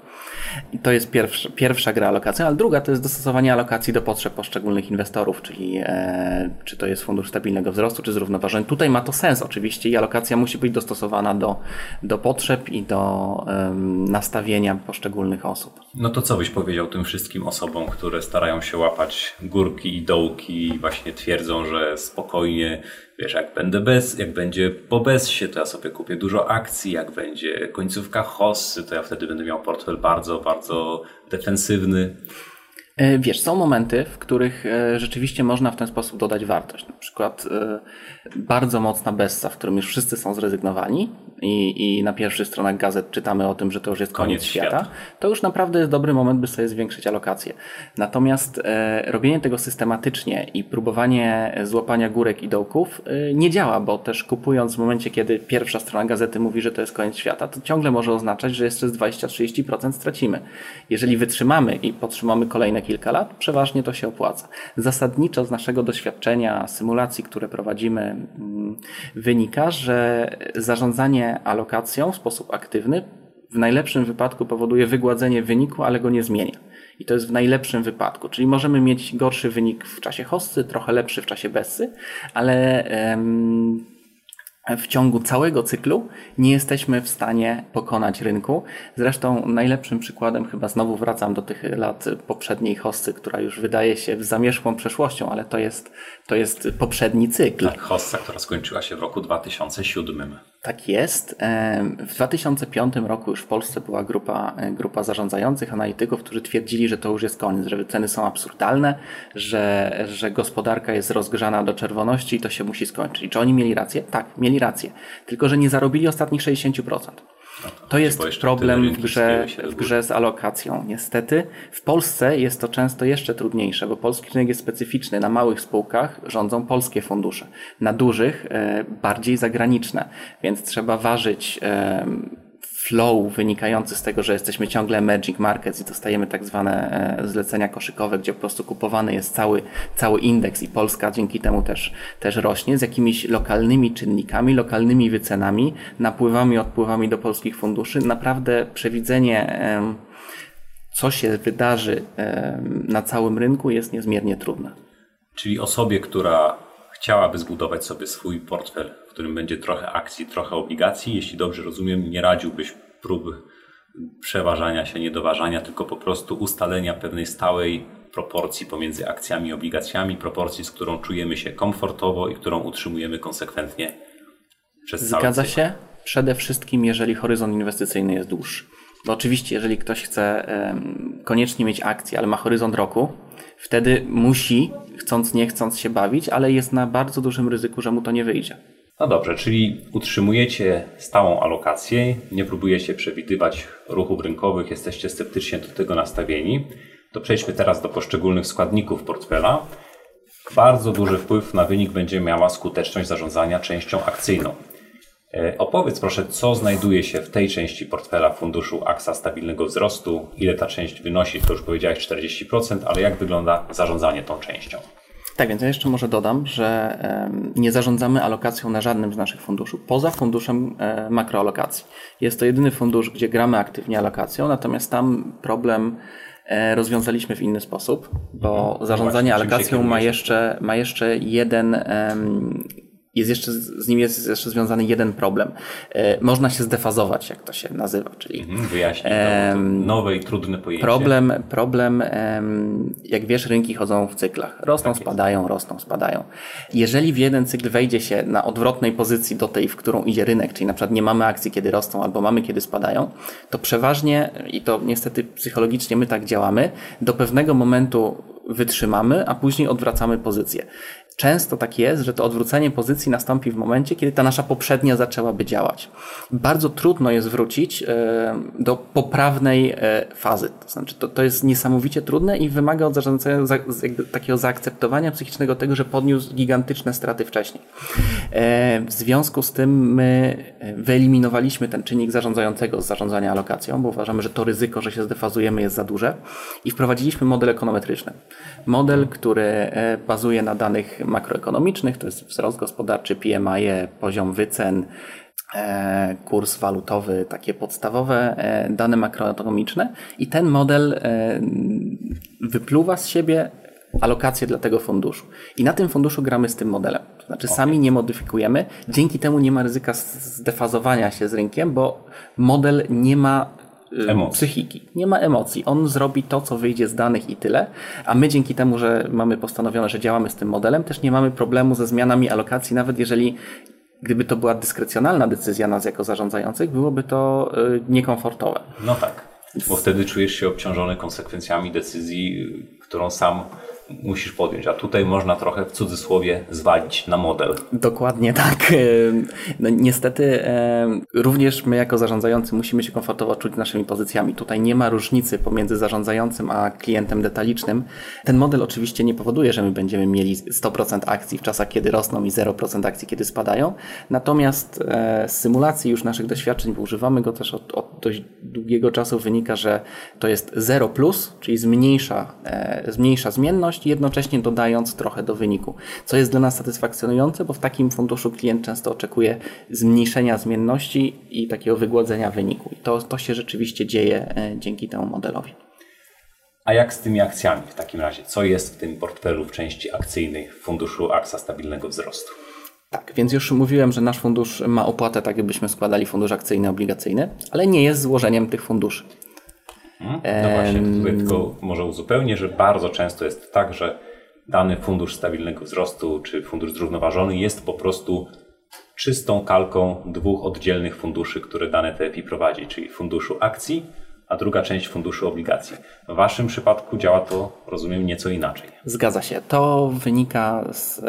To jest pierwsza, pierwsza gra alokacyjna, ale druga to jest dostosowanie alokacji do potrzeb poszczególnych inwestorów, czyli e, czy to jest fundusz stabilnego wzrostu, czy zrównoważony. Tutaj ma to sens oczywiście i alokacja musi być dostosowana do, do potrzeb i do um, nastawienia poszczególnych osób. No to co byś powiedział tym wszystkim osobom, które starają się łapać górki i dołki i właśnie twierdzą, że spokojnie wiesz, jak będę bez, jak będzie po bezsie, to ja sobie kupię dużo akcji, jak będzie końcówka hossy, to ja wtedy będę miał portfel bardzo, bardzo defensywny. E, wiesz, są momenty, w których e, rzeczywiście można w ten sposób dodać wartość. Na przykład e, bardzo mocna Bessa, w którym już wszyscy są zrezygnowani i, i na pierwszych stronach gazet czytamy o tym, że to już jest koniec, koniec świata, świata, to już naprawdę jest dobry moment, by sobie zwiększyć alokację. Natomiast e, robienie tego systematycznie i próbowanie złapania górek i dołków e, nie działa, bo też kupując w momencie, kiedy pierwsza strona gazety mówi, że to jest koniec świata, to ciągle może oznaczać, że jeszcze z 20-30% stracimy. Jeżeli wytrzymamy i podtrzymamy kolejne kilka lat, przeważnie to się opłaca. Zasadniczo z naszego doświadczenia, symulacji, które prowadzimy, mm, wynika, że zarządzanie alokacją w sposób aktywny w najlepszym wypadku powoduje wygładzenie wyniku, ale go nie zmienia. I to jest w najlepszym wypadku. Czyli możemy mieć gorszy wynik w czasie hossy, trochę lepszy w czasie bessy, ale w ciągu całego cyklu nie jesteśmy w stanie pokonać rynku. Zresztą najlepszym przykładem, chyba znowu wracam do tych lat poprzedniej hossy, która już wydaje się zamierzchłą przeszłością, ale to jest, to jest poprzedni cykl. Tak, hossa, która skończyła się w roku 2007. Tak jest. W 2005 roku już w Polsce była grupa, e, grupa zarządzających analityków, którzy twierdzili, że to już jest koniec, że ceny są absurdalne, że, że gospodarka jest rozgrzana do czerwoności i to się musi skończyć. Czy oni mieli rację? Tak, mieli rację. Tylko, że nie zarobili ostatnich 60%. To jest problem w grze, w grze z alokacją. Niestety w Polsce jest to często jeszcze trudniejsze, bo polski rynek jest specyficzny. Na małych spółkach rządzą polskie fundusze, na dużych e, bardziej zagraniczne, więc trzeba ważyć flow wynikający z tego, że jesteśmy ciągle emerging markets i dostajemy tak zwane e, zlecenia koszykowe, gdzie po prostu kupowany jest cały, cały indeks i Polska dzięki temu też, też rośnie z jakimiś lokalnymi czynnikami, lokalnymi wycenami, napływami, odpływami do polskich funduszy. Naprawdę przewidzenie co się wydarzy na całym rynku jest niezmiernie trudne. Czyli osobie, która chciałaby zbudować sobie swój portfel którym będzie trochę akcji, trochę obligacji. Jeśli dobrze rozumiem, nie radziłbyś prób przeważania się, niedoważania, tylko po prostu ustalenia pewnej stałej proporcji pomiędzy akcjami i obligacjami, proporcji, z którą czujemy się komfortowo i którą utrzymujemy konsekwentnie przez cały Zgadza się? Przede wszystkim, jeżeli horyzont inwestycyjny jest dłuższy. Bo oczywiście, jeżeli ktoś chce koniecznie mieć akcję, ale ma horyzont roku, wtedy musi, chcąc nie chcąc się bawić, ale jest na bardzo dużym ryzyku, że mu to nie wyjdzie. No dobrze, czyli utrzymujecie stałą alokację, nie próbujecie przewidywać ruchów rynkowych, jesteście sceptycznie do tego nastawieni. To przejdźmy teraz do poszczególnych składników portfela. Bardzo duży wpływ na wynik będzie miała skuteczność zarządzania częścią akcyjną. E, opowiedz proszę, co znajduje się w tej części portfela funduszu AXA stabilnego wzrostu, ile ta część wynosi, to już powiedziałeś 40%, ale jak wygląda zarządzanie tą częścią? Tak więc ja jeszcze może dodam, że nie zarządzamy alokacją na żadnym z naszych funduszy, poza funduszem e, makroalokacji. Jest to jedyny fundusz, gdzie gramy aktywnie alokacją, natomiast tam problem e, rozwiązaliśmy w inny sposób, bo mhm. zarządzanie alokacją ma jeszcze, ma jeszcze jeden jest jeszcze, z nim jest jeszcze związany jeden problem. E, można się zdefazować, jak to się nazywa, czyli. Mhm, wyjaśnij, nowe i trudne pojęcie. Problem, problem, jak wiesz, rynki chodzą w cyklach. Rosną, tak spadają, rosną, spadają. Jeżeli w jeden cykl wejdzie się na odwrotnej pozycji do tej, w którą idzie rynek, czyli na przykład nie mamy akcji, kiedy rosną, albo mamy, kiedy spadają, to przeważnie, i to niestety psychologicznie my tak działamy, do pewnego momentu wytrzymamy, a później odwracamy pozycję. Często tak jest, że to odwrócenie pozycji nastąpi w momencie, kiedy ta nasza poprzednia zaczęłaby działać. Bardzo trudno jest wrócić e, do poprawnej e, fazy. To znaczy, to, to jest niesamowicie trudne i wymaga od zarządzania takiego zaakceptowania psychicznego tego, że podniósł gigantyczne straty wcześniej. E, w związku z tym my wyeliminowaliśmy ten czynnik zarządzającego z zarządzania alokacją, bo uważamy, że to ryzyko, że się zdefazujemy jest za duże i wprowadziliśmy model ekonometryczny. Model, który bazuje na danych makroekonomicznych, to jest wzrost gospodarczy, PMI, poziom wycen, e, kurs walutowy, takie podstawowe e, dane makroekonomiczne i ten model e, wypluwa z siebie alokacje dla tego funduszu. I na tym funduszu gramy z tym modelem. To znaczy okay. sami nie modyfikujemy, dzięki temu nie ma ryzyka zdefazowania się z rynkiem, bo model nie ma emocji. psychiki. Nie ma emocji. On zrobi to, co wyjdzie z danych i tyle. A my dzięki temu, że mamy postanowione, że działamy z tym modelem, też nie mamy problemu ze zmianami alokacji, nawet jeżeli gdyby to była dyskrecjonalna decyzja nas jako zarządzających, byłoby to y, niekomfortowe. No tak, bo wtedy czujesz się obciążony konsekwencjami decyzji, którą sam musisz podjąć, a tutaj można trochę w cudzysłowie zwalić na model. Dokładnie tak. No, niestety również my jako zarządzający musimy się komfortowo czuć naszymi pozycjami. Tutaj nie ma różnicy pomiędzy zarządzającym a klientem detalicznym. Ten model oczywiście nie powoduje, że my będziemy mieli 100% akcji w czasach, kiedy rosną i 0% akcji, kiedy spadają. Natomiast e, z symulacji już naszych doświadczeń, bo używamy go też od, od dość długiego czasu, wynika, że to jest 0 plus, czyli zmniejsza, e, zmniejsza zmienność jednocześnie dodając trochę do wyniku. Co jest dla nas satysfakcjonujące, bo w takim funduszu klient często oczekuje zmniejszenia zmienności i takiego wygłodzenia wyniku. I to, to się rzeczywiście dzieje e, dzięki temu modelowi. A jak z tymi akcjami w takim razie? Co jest w tym portfelu w części akcyjnej funduszu Aksa Stabilnego Wzrostu? Tak, więc już mówiłem, że nasz fundusz ma opłatę tak, jakbyśmy składali fundusz akcyjny, obligacyjny, ale nie jest złożeniem tych funduszy. Hmm? No właśnie, tutaj tylko może uzupełnię, że bardzo często jest tak, że dany fundusz stabilnego wzrostu czy fundusz zrównoważony jest po prostu czystą kalką dwóch oddzielnych funduszy, które dane TFI prowadzi, czyli funduszu akcji a druga część funduszu obligacji. W Waszym przypadku działa to, rozumiem, nieco inaczej. Zgadza się. To wynika z,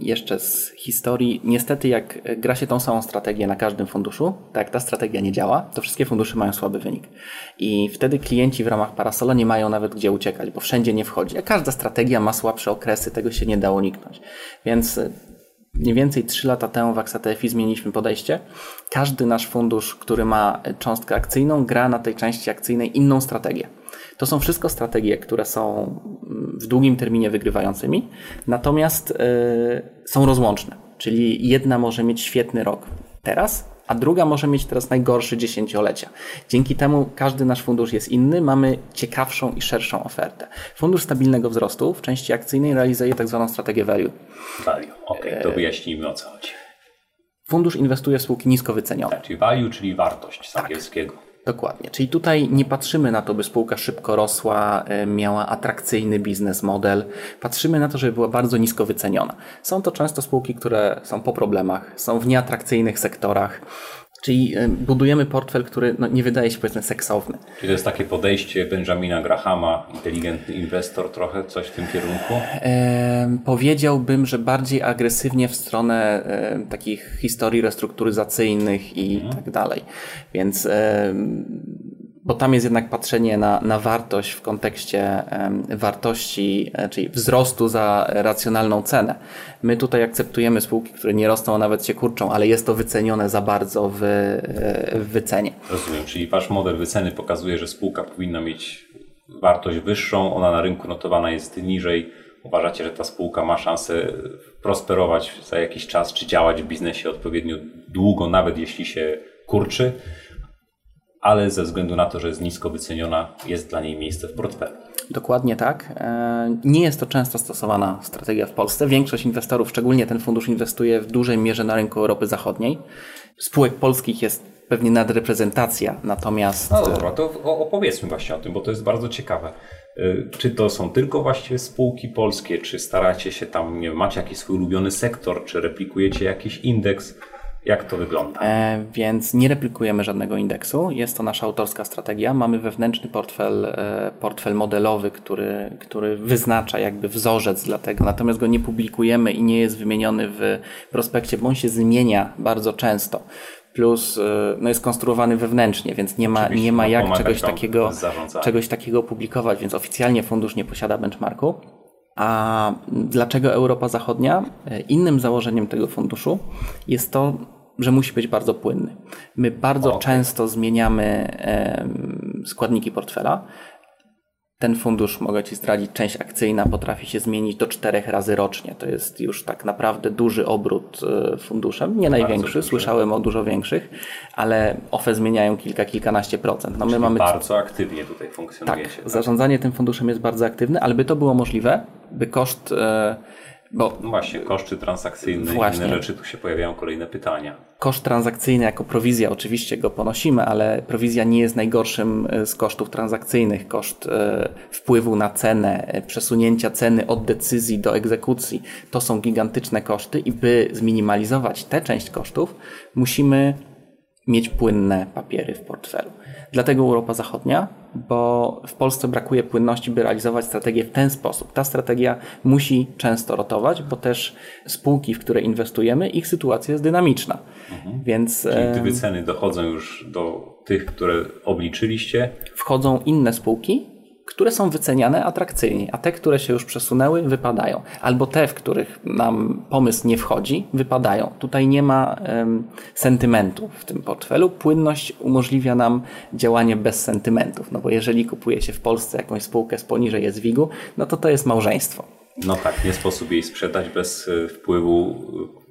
jeszcze z historii. Niestety, jak gra się tą samą strategię na każdym funduszu, tak ta strategia nie działa, to wszystkie fundusze mają słaby wynik. I wtedy klienci w ramach parasola nie mają nawet gdzie uciekać, bo wszędzie nie wchodzi. A każda strategia ma słabsze okresy, tego się nie da uniknąć. Więc mniej więcej 3 lata temu w AXATF zmieniliśmy podejście. Każdy nasz fundusz, który ma cząstkę akcyjną, gra na tej części akcyjnej inną strategię. To są wszystko strategie, które są w długim terminie wygrywającymi, natomiast yy, są rozłączne. Czyli jedna może mieć świetny rok teraz, a druga może mieć teraz najgorszy dziesięciolecia. Dzięki temu każdy nasz fundusz jest inny, mamy ciekawszą i szerszą ofertę. Fundusz stabilnego wzrostu w części akcyjnej realizuje tak zwaną strategię value. Value, ok, to wyjaśnijmy o co chodzi. Fundusz inwestuje w spółki nisko wycenione. Czyli value, czyli wartość z tak. Dokładnie. Czyli tutaj nie patrzymy na to, by spółka szybko rosła, e, miała atrakcyjny biznes model. Patrzymy na to, żeby była bardzo nisko wyceniona. Są to często spółki, które są po problemach, są w nieatrakcyjnych sektorach. Czyli e, budujemy portfel, który no, nie wydaje się powiedzmy seksowny. Czyli to jest takie podejście Benjamina Grahama, inteligentny inwestor, trochę coś w tym kierunku? E, powiedziałbym, że bardziej agresywnie w stronę e, takich historii restrukturyzacyjnych i mhm. tak dalej. Więc e, bo tam jest jednak patrzenie na, na wartość w kontekście wartości, e, czyli wzrostu za racjonalną cenę. My tutaj akceptujemy spółki, które nie rosną, a nawet się kurczą, ale jest to wycenione za bardzo w, e, w wycenie. Rozumiem, czyli wasz model wyceny pokazuje, że spółka powinna mieć wartość wyższą, ona na rynku notowana jest niżej. Uważacie, że ta spółka ma szansę prosperować za jakiś czas, czy działać w biznesie odpowiednio długo, nawet jeśli się kurczy, ale ze względu na to, że jest nisko wyceniona, jest dla niej miejsce w portfelu. Dokładnie tak. E, nie jest to często stosowana strategia w Polsce. Większość inwestorów, szczególnie ten fundusz, inwestuje w dużej mierze na rynku Europy Zachodniej. Spółek polskich jest pewnie nadreprezentacja, natomiast. No dobra, to opowiedzmy właśnie o tym, bo to jest bardzo ciekawe. E, czy to są tylko właściwie spółki polskie, czy staracie się tam, nie wiem, macie jakiś swój ulubiony sektor, czy replikujecie jakiś indeks? Jak to wygląda? E, więc nie replikujemy żadnego indeksu. Jest to nasza autorska strategia. Mamy wewnętrzny portfel, e, portfel modelowy, który, który wyznacza jakby wzorzec dla tego, natomiast go nie publikujemy i nie jest wymieniony w prospekcie, bo on się zmienia bardzo często plus e, no jest konstruowany wewnętrznie, więc nie ma, nie ma jak czegoś takiego, czegoś takiego publikować, więc oficjalnie fundusz nie posiada benchmarku. A dlaczego Europa Zachodnia? E, innym założeniem tego funduszu jest to, że musi być bardzo płynny. My bardzo okay. często zmieniamy składniki portfela. Ten fundusz, mogę Ci zdradzić, część akcyjna potrafi się zmienić do czterech razy rocznie. To jest już tak naprawdę duży obrót e, funduszem. Nie największy, słyszałem o dużo większych, ale OFE zmieniają kilka, kilkanaście procent. No my mamy bardzo aktywnie tutaj funkcjonujecie. Tak, tak, zarządzanie tym funduszem jest bardzo aktywne, ale by to było możliwe, by koszt e, bo no właśnie, koszty transakcyjne właśnie. i inne rzeczy, tu się pojawiają kolejne pytania. Koszt transakcyjny jako prowizja oczywiście go ponosimy, ale prowizja nie jest najgorszym e, z kosztów transakcyjnych. Koszt e, wpływu na cenę, e, przesunięcia ceny od decyzji do egzekucji, to są gigantyczne koszty i by zminimalizować tę część kosztów, musimy mieć płynne papiery w portfelu. Dlatego Europa Zachodnia, bo w Polsce brakuje płynności, by realizować strategię w ten sposób. Ta strategia musi często rotować, bo też spółki, w które inwestujemy, ich sytuacja jest dynamiczna. Mhm. Więc, Czyli te wyceny dochodzą już do tych, które obliczyliście? Wchodzą inne spółki, które są wyceniane atrakcyjnie, a te, które się już przesunęły, wypadają. Albo te, w których nam pomysł nie wchodzi, wypadają. Tutaj nie ma um, sentymentu w tym portfelu. Płynność umożliwia nam działanie bez sentymentów, no bo jeżeli kupuje się w Polsce jakąś spółkę z poniżej SWIG-u, no to to jest małżeństwo. No tak, nie sposób jej sprzedać bez e, wpływu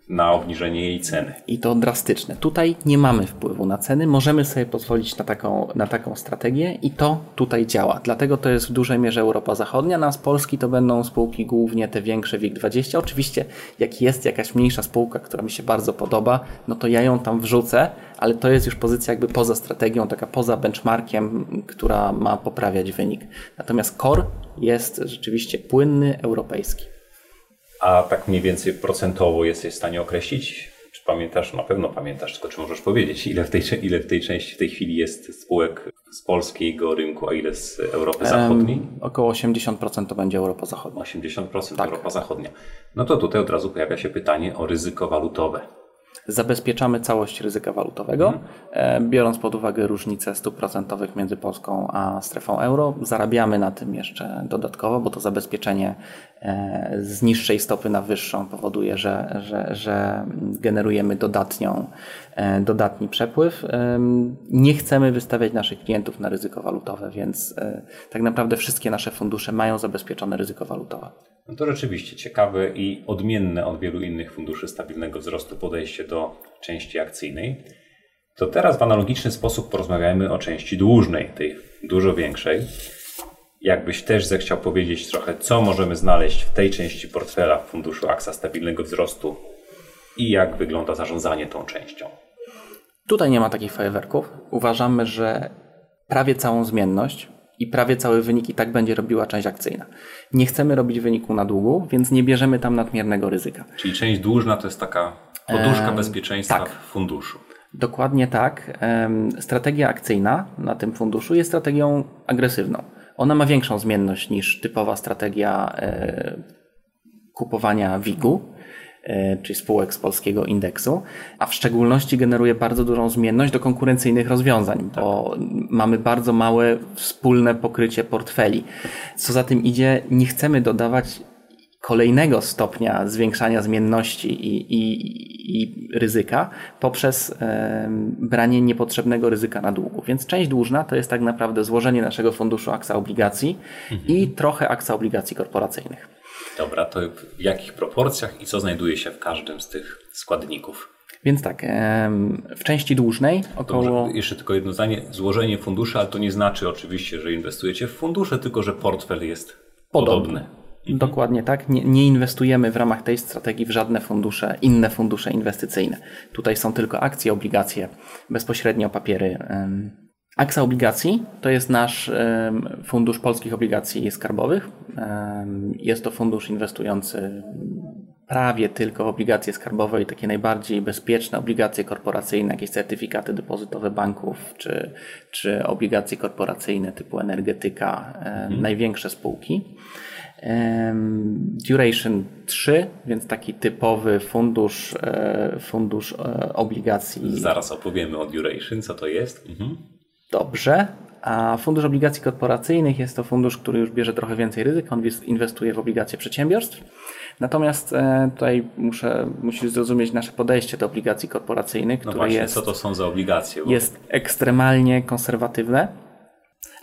na obniżenie jej ceny. I to drastyczne. Tutaj nie mamy wpływu na ceny, możemy sobie pozwolić na taką, na taką strategię i to tutaj działa. Dlatego to jest w dużej mierze Europa Zachodnia, na z Polski to będą spółki głównie te większe WIG20. Oczywiście jak jest jakaś mniejsza spółka, która mi się bardzo podoba, no to ja ją tam wrzucę, ale to jest już pozycja jakby poza strategią, taka poza benchmarkiem, która ma poprawiać wynik. Natomiast core jest rzeczywiście płynny, europejski. A tak mniej więcej procentowo jesteś w stanie określić? Czy pamiętasz? Na pewno pamiętasz, tylko czy możesz powiedzieć, ile w tej, ile w tej części w tej chwili jest spółek z polskiego rynku, a ile z Europy Zachodniej? Um, około 80% to będzie Europa Zachodnia. 80% tak. Europa Zachodnia. No to tutaj od razu pojawia się pytanie o ryzyko walutowe zabezpieczamy całość ryzyka walutowego, mhm. biorąc pod uwagę różnice stóp procentowych między Polską a strefą euro. Zarabiamy na tym jeszcze dodatkowo, bo to zabezpieczenie e, z niższej stopy na wyższą powoduje, że, że, że generujemy dodatnią, e, dodatni przepływ. Nie chcemy wystawiać naszych klientów na ryzyko walutowe, więc tak naprawdę wszystkie nasze fundusze mają zabezpieczone ryzyko walutowe. No to rzeczywiście ciekawe i odmienne od wielu innych funduszy stabilnego wzrostu podejście do części akcyjnej. To teraz w analogiczny sposób porozmawiajmy o części dłużnej, tej dużo większej. Jakbyś też zechciał powiedzieć trochę, co możemy znaleźć w tej części portfela w funduszu AXA stabilnego wzrostu i jak wygląda zarządzanie tą częścią. Tutaj nie ma takich fajerwerków. Uważamy, że prawie całą zmienność i prawie cały wynik i tak będzie robiła część akcyjna. Nie chcemy robić wyniku na długu, więc nie bierzemy tam nadmiernego ryzyka. Czyli część dłużna to jest taka poduszka bezpieczeństwa tak. w funduszu. Dokładnie tak. Strategia akcyjna na tym funduszu jest strategią agresywną. Ona ma większą zmienność niż typowa strategia e, kupowania WIG-u E, czy spółek z polskiego indeksu, a w szczególności generuje bardzo dużą zmienność do konkurencyjnych rozwiązań, bo tak. mamy bardzo małe wspólne pokrycie portfeli. Co za tym idzie, nie chcemy dodawać kolejnego stopnia zwiększania zmienności i, i, i ryzyka poprzez e, branie niepotrzebnego ryzyka na długu. Więc część dłużna to jest tak naprawdę złożenie naszego funduszu aksa obligacji mhm. i trochę aksa obligacji korporacyjnych. Dobra, to w jakich proporcjach i co znajduje się w każdym z tych składników? Więc tak, w części dłużnej około. Jeszcze tylko jedno zdanie. Złożenie funduszy, ale to nie znaczy oczywiście, że inwestujecie w fundusze, tylko że portfel jest podobny. podobny. Mhm. Dokładnie tak. Nie, nie, inwestujemy w ramach tej strategii w żadne fundusze, inne fundusze inwestycyjne. Tutaj są tylko akcje, obligacje, bezpośrednio papiery. Aksa obligacji to jest nasz fundusz polskich obligacji skarbowych. Jest to fundusz inwestujący prawie tylko w obligacje skarbowe i takie najbardziej bezpieczne obligacje korporacyjne, jakieś certyfikaty depozytowe banków, czy, czy obligacje korporacyjne typu energetyka, mhm. największe spółki. Duration 3, więc taki typowy fundusz, e, fundusz e, obligacji. Zaraz opowiemy o duration, co to jest. Mhm. Dobrze. A fundusz obligacji korporacyjnych jest to fundusz, który już bierze trochę więcej ryzyka. On inwestuje w obligacje przedsiębiorstw. Natomiast e, tutaj muszę, musisz zrozumieć nasze podejście do obligacji korporacyjnych, no które właśnie, jest, co to są za obligacje? Bo... Jest ekstremalnie konserwatywne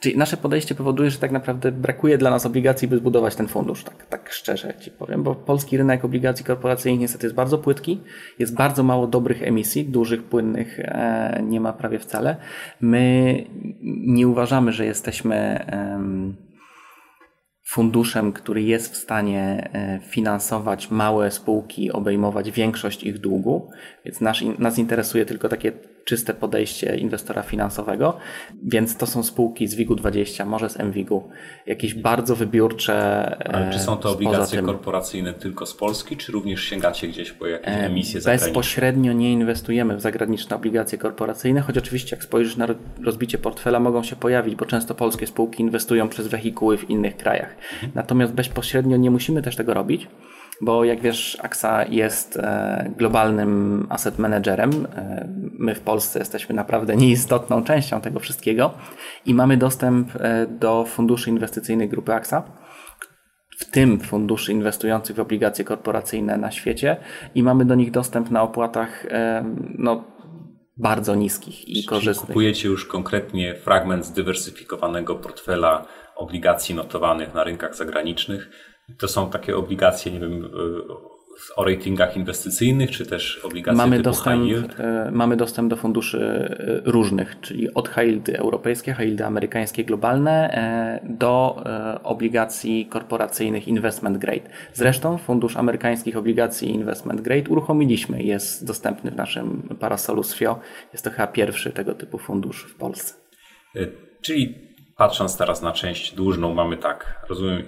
Czyli nasze podejście powoduje, że tak naprawdę brakuje dla nas obligacji, by zbudować ten fundusz, tak, tak szczerze Ci powiem, bo polski rynek obligacji korporacyjnych niestety jest bardzo płytki, jest bardzo mało dobrych emisji, dużych, płynnych e, nie ma prawie wcale. My nie uważamy, że jesteśmy funduszem, który jest w stanie e, finansować małe spółki, obejmować większość ich długu, więc nas, nas interesuje tylko takie czyste podejście inwestora finansowego, więc to są spółki z WIG-20, może z MWIG-u, jakieś bardzo wybiórcze. Ale czy są to obligacje korporacyjne tylko z Polski, czy również sięgacie gdzieś po jakieś e, emisje zagraniczne? Bezpośrednio nie inwestujemy w zagraniczne obligacje korporacyjne, choć oczywiście jak spojrzysz na rozbicie portfela mogą się pojawić, bo często polskie spółki inwestują przez wehikuły w innych krajach. Mhm. Natomiast bezpośrednio nie musimy też tego robić bo jak wiesz, AXA jest e, globalnym asset managerem. E, my w Polsce jesteśmy naprawdę nieistotną częścią tego wszystkiego i mamy dostęp e, do funduszy inwestycyjnych grupy AXA w tym funduszy inwestujących w obligacje korporacyjne na świecie i mamy do nich dostęp na opłatach no, bardzo niskich i korzystnych. Kupujecie już konkretnie fragment zdywersyfikowanego portfela obligacji notowanych na rynkach zagranicznych to są takie obligacje, nie wiem, o ratingach inwestycyjnych, czy też obligacje mamy typu dostęp, high yield? E, mamy dostęp do funduszy e, różnych, czyli od high yieldy europejskie, high yieldy amerykańskie, globalne, e, do obligacji korporacyjnych investment grade. Zresztą fundusz amerykańskich obligacji investment grade uruchomiliśmy. Jest dostępny w naszym parasolu SFIO. Jest to chyba pierwszy tego typu fundusz w Polsce. Czyli patrząc teraz na część dłużną, mamy tak, rozumiem,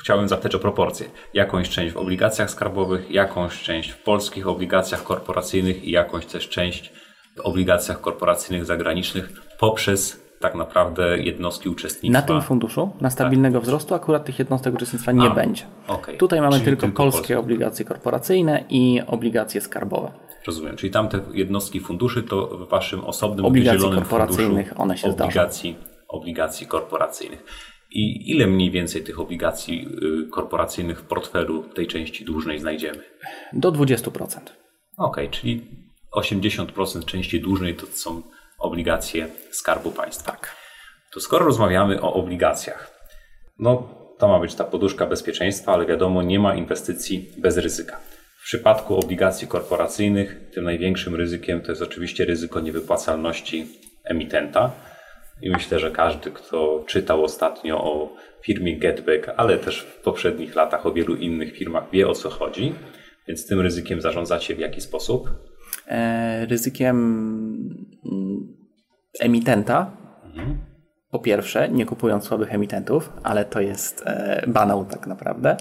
chciałbym zapytać o proporcje. Jakąś część w obligacjach skarbowych, jakąś część w polskich obligacjach korporacyjnych i jakąś też część w obligacjach korporacyjnych zagranicznych poprzez tak naprawdę jednostki uczestnictwa. Na tym funduszu, na stabilnego tak. wzrostu, akurat tych jednostek uczestnictwa nie A, będzie. Okay. Tutaj mamy tylko, tylko, polskie, obligacje korporacyjne i obligacje skarbowe. Rozumiem. Czyli tamte jednostki funduszy to w waszym osobnym obligacji zielonym korporacyjnych one się obligacji, obligacji korporacyjnych. I ile mniej więcej tych obligacji y, korporacyjnych w portfelu tej części dłużnej znajdziemy? Do 20%. Ok, czyli 80% części dłużnej to są obligacje Skarbu Państwa. Tak. To skoro rozmawiamy o obligacjach, no to ma być ta poduszka bezpieczeństwa, ale wiadomo, nie ma inwestycji bez ryzyka. W przypadku obligacji korporacyjnych tym największym ryzykiem to jest oczywiście ryzyko niewypłacalności emitenta i myślę, że każdy, kto czytał ostatnio o firmie Getback, ale też w poprzednich latach o wielu innych firmach, wie o co chodzi. Więc tym ryzykiem zarządzacie w jaki sposób? E, ryzykiem mm, emitenta. Mhm po pierwsze, nie kupując słabych emitentów, ale to jest e, banał tak naprawdę.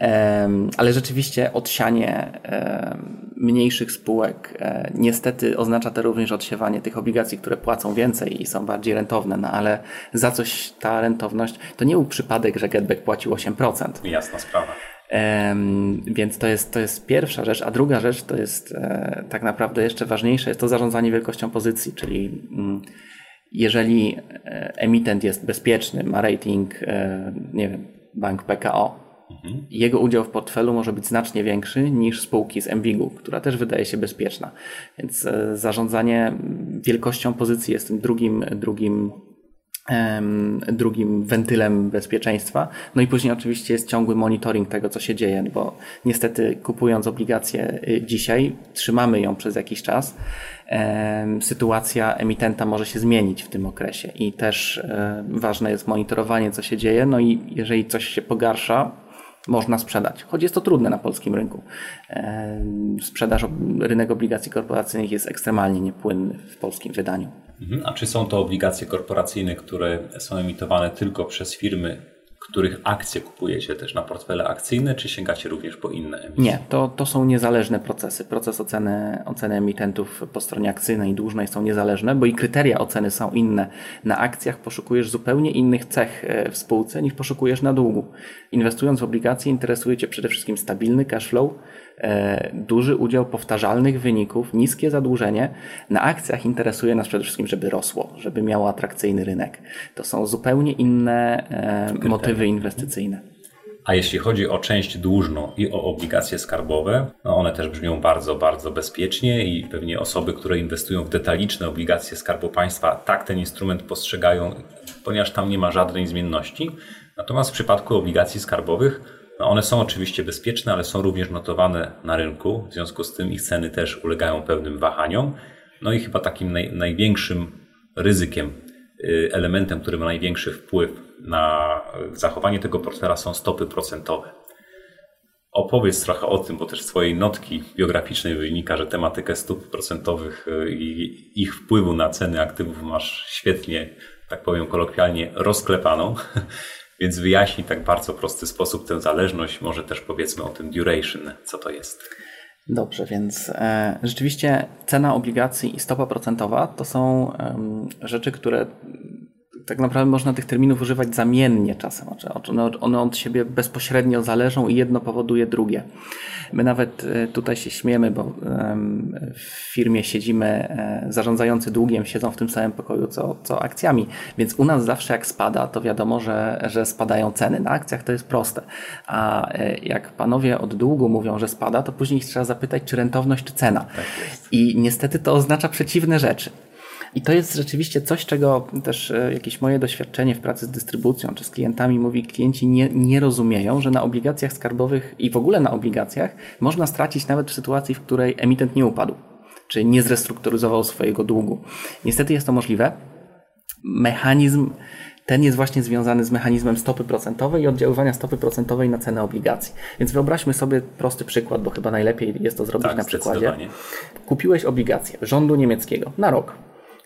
E, ale rzeczywiście odsianie e, mniejszych spółek e, niestety oznacza to również odsiewanie tych obligacji, które płacą więcej i są bardziej rentowne, no ale za coś ta rentowność, to nie był przypadek, że Getback płacił 8%. Jasna sprawa. Więc to jest, to jest pierwsza rzecz, a druga rzecz to jest e, tak naprawdę jeszcze ważniejsze, jest to zarządzanie wielkością pozycji, czyli mm, jeżeli e, emitent jest bezpieczny, ma rating, e, nie wiem, bank PKO, mhm. jego udział w portfelu może być znacznie większy niż spółki z MWIG-u, która też wydaje się bezpieczna. Więc e, zarządzanie wielkością pozycji jest tym drugim, drugim drugim wentylem bezpieczeństwa. No i później oczywiście jest ciągły monitoring tego, co się dzieje, bo niestety kupując obligacje y, dzisiaj, trzymamy ją przez jakiś czas. Sytuacja emitenta może się zmienić w tym okresie i też ważne jest monitorowanie, co się dzieje. No i jeżeli coś się pogarsza, można sprzedać, choć jest to trudne na polskim rynku. Sprzedaż, rynek obligacji korporacyjnych jest ekstremalnie niepłynny w polskim wydaniu. Mhm. A czy są to obligacje korporacyjne, które są emitowane tylko przez firmy, których akcje kupujecie też na portfele akcyjne, czy sięgacie również po inne emisje? Nie, to, to są niezależne procesy. Proces oceny, oceny emitentów po stronie akcyjnej i dłużnej są niezależne, bo i kryteria oceny są inne. Na akcjach poszukujesz zupełnie innych cech e, w spółce niż poszukujesz na długu. Inwestując w obligacje interesuje Cię przede wszystkim stabilny cash flow, duży udział powtarzalnych wyników, niskie zadłużenie. Na akcjach interesuje nas przede wszystkim, żeby rosło, żeby miało atrakcyjny rynek. To są zupełnie inne e, motywy inwestycyjne. A jeśli chodzi o część dłużną i o obligacje skarbowe, no one też brzmią bardzo, bardzo bezpiecznie i pewnie osoby, które inwestują w detaliczne obligacje Skarbu Państwa, tak ten instrument postrzegają, ponieważ tam nie ma żadnej zmienności. Natomiast w przypadku obligacji skarbowych no one są oczywiście bezpieczne, ale są również notowane na rynku, w związku z tym ich ceny też ulegają pewnym wahaniom. No i chyba takim naj, największym ryzykiem, y, elementem, który ma największy wpływ na zachowanie tego portfela są stopy procentowe. Opowiedz trochę o tym, bo też z Twojej notki biograficznej wynika, że tematykę stóp procentowych y, i ich wpływu na ceny aktywów masz świetnie, tak powiem kolokwialnie, rozklepaną. Więc wyjaśnij tak bardzo prosty sposób tę zależność, może też powiedzmy o tym duration, co to jest. Dobrze, więc e, rzeczywiście cena obligacji i stopa procentowa to są rzeczy, które tak naprawdę można tych terminów używać zamiennie czasem. Znaczy, one, one od siebie bezpośrednio zależą i jedno powoduje drugie. My nawet e, tutaj się śmiemy, bo w firmie siedzimy, e, zarządzający długiem siedzą w tym samym pokoju co, co akcjami, więc u nas zawsze jak spada, to wiadomo, że, że spadają ceny. Na akcjach to jest proste. A e, jak panowie od długu mówią, że spada, to później ich trzeba zapytać, czy rentowność, czy cena. Tak I niestety to oznacza przeciwne rzeczy. I to jest rzeczywiście coś, czego też e, jakieś moje doświadczenie w pracy z dystrybucją czy z klientami mówi, klienci nie, nie rozumieją, że na obligacjach skarbowych i w ogóle na obligacjach można stracić nawet w sytuacji, w której emitent nie upadł, czy nie zrestrukturyzował swojego długu. Niestety jest to możliwe. Mechanizm ten jest właśnie związany z mechanizmem stopy procentowej i oddziaływania stopy procentowej na cenę obligacji. Więc wyobraźmy sobie prosty przykład, bo chyba najlepiej jest to zrobić tak, na przykładzie. Kupiłeś obligację rządu niemieckiego na rok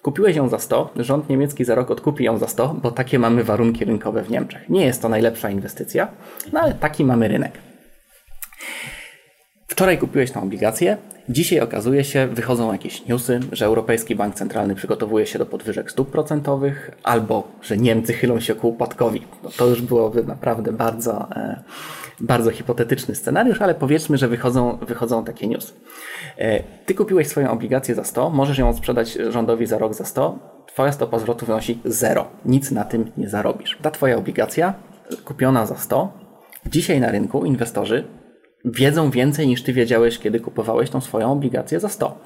Kupiłeś ją za 100, rząd niemiecki za rok odkupi ją za 100, bo takie mamy warunki rynkowe w Niemczech. Nie jest to najlepsza inwestycja, no ale taki mamy rynek. Wczoraj kupiłeś tą obligację, dzisiaj okazuje się, wychodzą jakieś newsy, że Europejski Bank Centralny przygotowuje się do podwyżek stóp procentowych, albo że Niemcy chylą się ku upadkowi. No to już byłoby naprawdę bardzo, e, bardzo hipotetyczny scenariusz, ale powiedzmy, że wychodzą, wychodzą takie newsy. E, ty kupiłeś swoją obligację za 100, możesz ją sprzedać rządowi za rok za 100, twoja stopa zwrotu wynosi 0. Nic na tym nie zarobisz. Ta twoja obligacja kupiona za 100, dzisiaj na rynku inwestorzy wiedzą więcej niż ty wiedziałeś, kiedy kupowałeś tą swoją obligację za 100.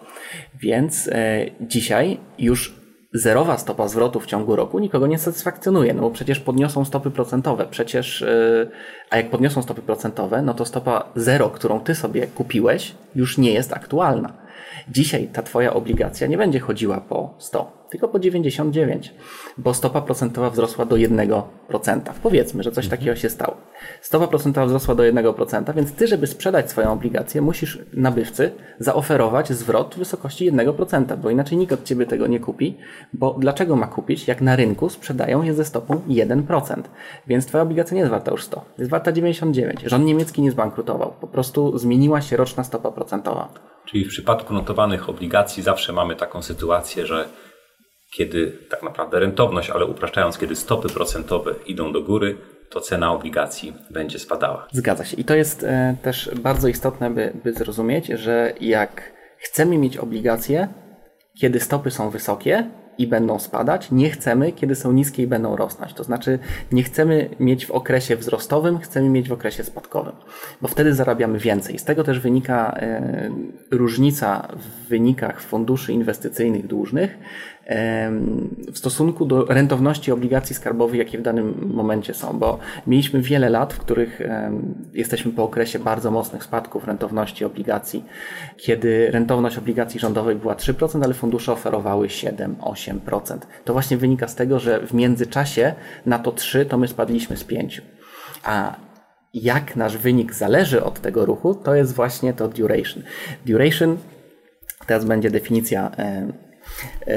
Więc e, dzisiaj już zerowa stopa zwrotu w ciągu roku nikogo nie satysfakcjonuje, no bo przecież podniosą stopy procentowe, przecież, yy, a jak podniosą stopy procentowe, no to stopa zero, którą ty sobie kupiłeś, już nie jest aktualna. Dzisiaj ta twoja obligacja nie będzie chodziła po 100, tylko po 99, bo stopa procentowa wzrosła do 1%. Powiedzmy, że coś mhm. takiego się stało. Stopa procentowa wzrosła do 1%, więc ty, żeby sprzedać swoją obligację, musisz nabywcy zaoferować zwrot w wysokości 1%, bo inaczej nikt od ciebie tego nie kupi, bo dlaczego ma kupić, jak na rynku sprzedają je ze stopą 1%. Więc twoja obligacja nie jest warta już 100, jest warta 99. Rząd niemiecki nie zbankrutował, po prostu zmieniła się roczna stopa procentowa. Czyli w przypadku notowanych obligacji zawsze mamy taką sytuację, że kiedy tak naprawdę rentowność, ale upraszczając, kiedy stopy procentowe idą do góry, to cena obligacji będzie spadała. Zgadza się. I to jest e, też bardzo istotne, by, by zrozumieć, że jak chcemy mieć obligacje, kiedy stopy są wysokie, i będą spadać, nie chcemy, kiedy są niskie i będą rosnąć. To znaczy, nie chcemy mieć w okresie wzrostowym, chcemy mieć w okresie spadkowym, bo wtedy zarabiamy więcej. Z tego też wynika e, różnica w wynikach funduszy inwestycyjnych dłużnych w stosunku do rentowności obligacji skarbowych, jakie w danym momencie są, bo mieliśmy wiele lat, w których jesteśmy po okresie bardzo mocnych spadków rentowności obligacji, kiedy rentowność obligacji rządowej była 3%, ale fundusze oferowały 7-8%. To właśnie wynika z tego, że w międzyczasie na to 3 to my spadliśmy z 5. A jak nasz wynik zależy od tego ruchu, to jest właśnie to duration. Duration, teraz będzie definicja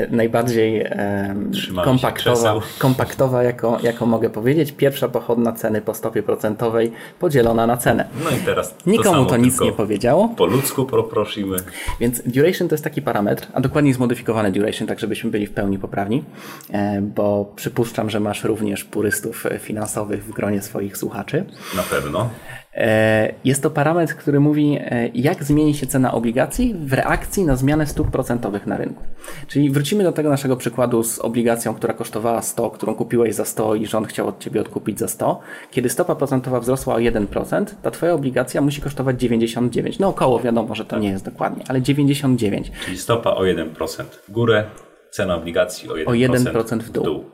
najbardziej e, kompaktowa, kompaktowa jako, jako mogę powiedzieć. Pierwsza pochodna ceny po stopie procentowej podzielona na cenę. No i teraz Nikomu to, to nic nie powiedziało. Po ludzku poprosimy. Więc duration to jest taki parametr, a dokładnie zmodyfikowany duration, tak żebyśmy byli w pełni poprawni, e, bo przypuszczam, że masz również purystów finansowych w gronie swoich słuchaczy. Na pewno. E, jest to parametr, który mówi, e, jak zmieni się cena obligacji w reakcji na zmianę stóp procentowych na rynku. Czyli wrócimy do tego naszego przykładu z obligacją, która kosztowała 100, którą kupiłeś za 100 i rząd chciał od ciebie odkupić za 100. Kiedy stopa procentowa wzrosła o 1%, ta twoja obligacja musi kosztować 99. No około, wiadomo, że to nie jest dokładnie, ale 99. Czyli stopa o 1% w górę, cena obligacji o 1%, o 1% w dół. w dół.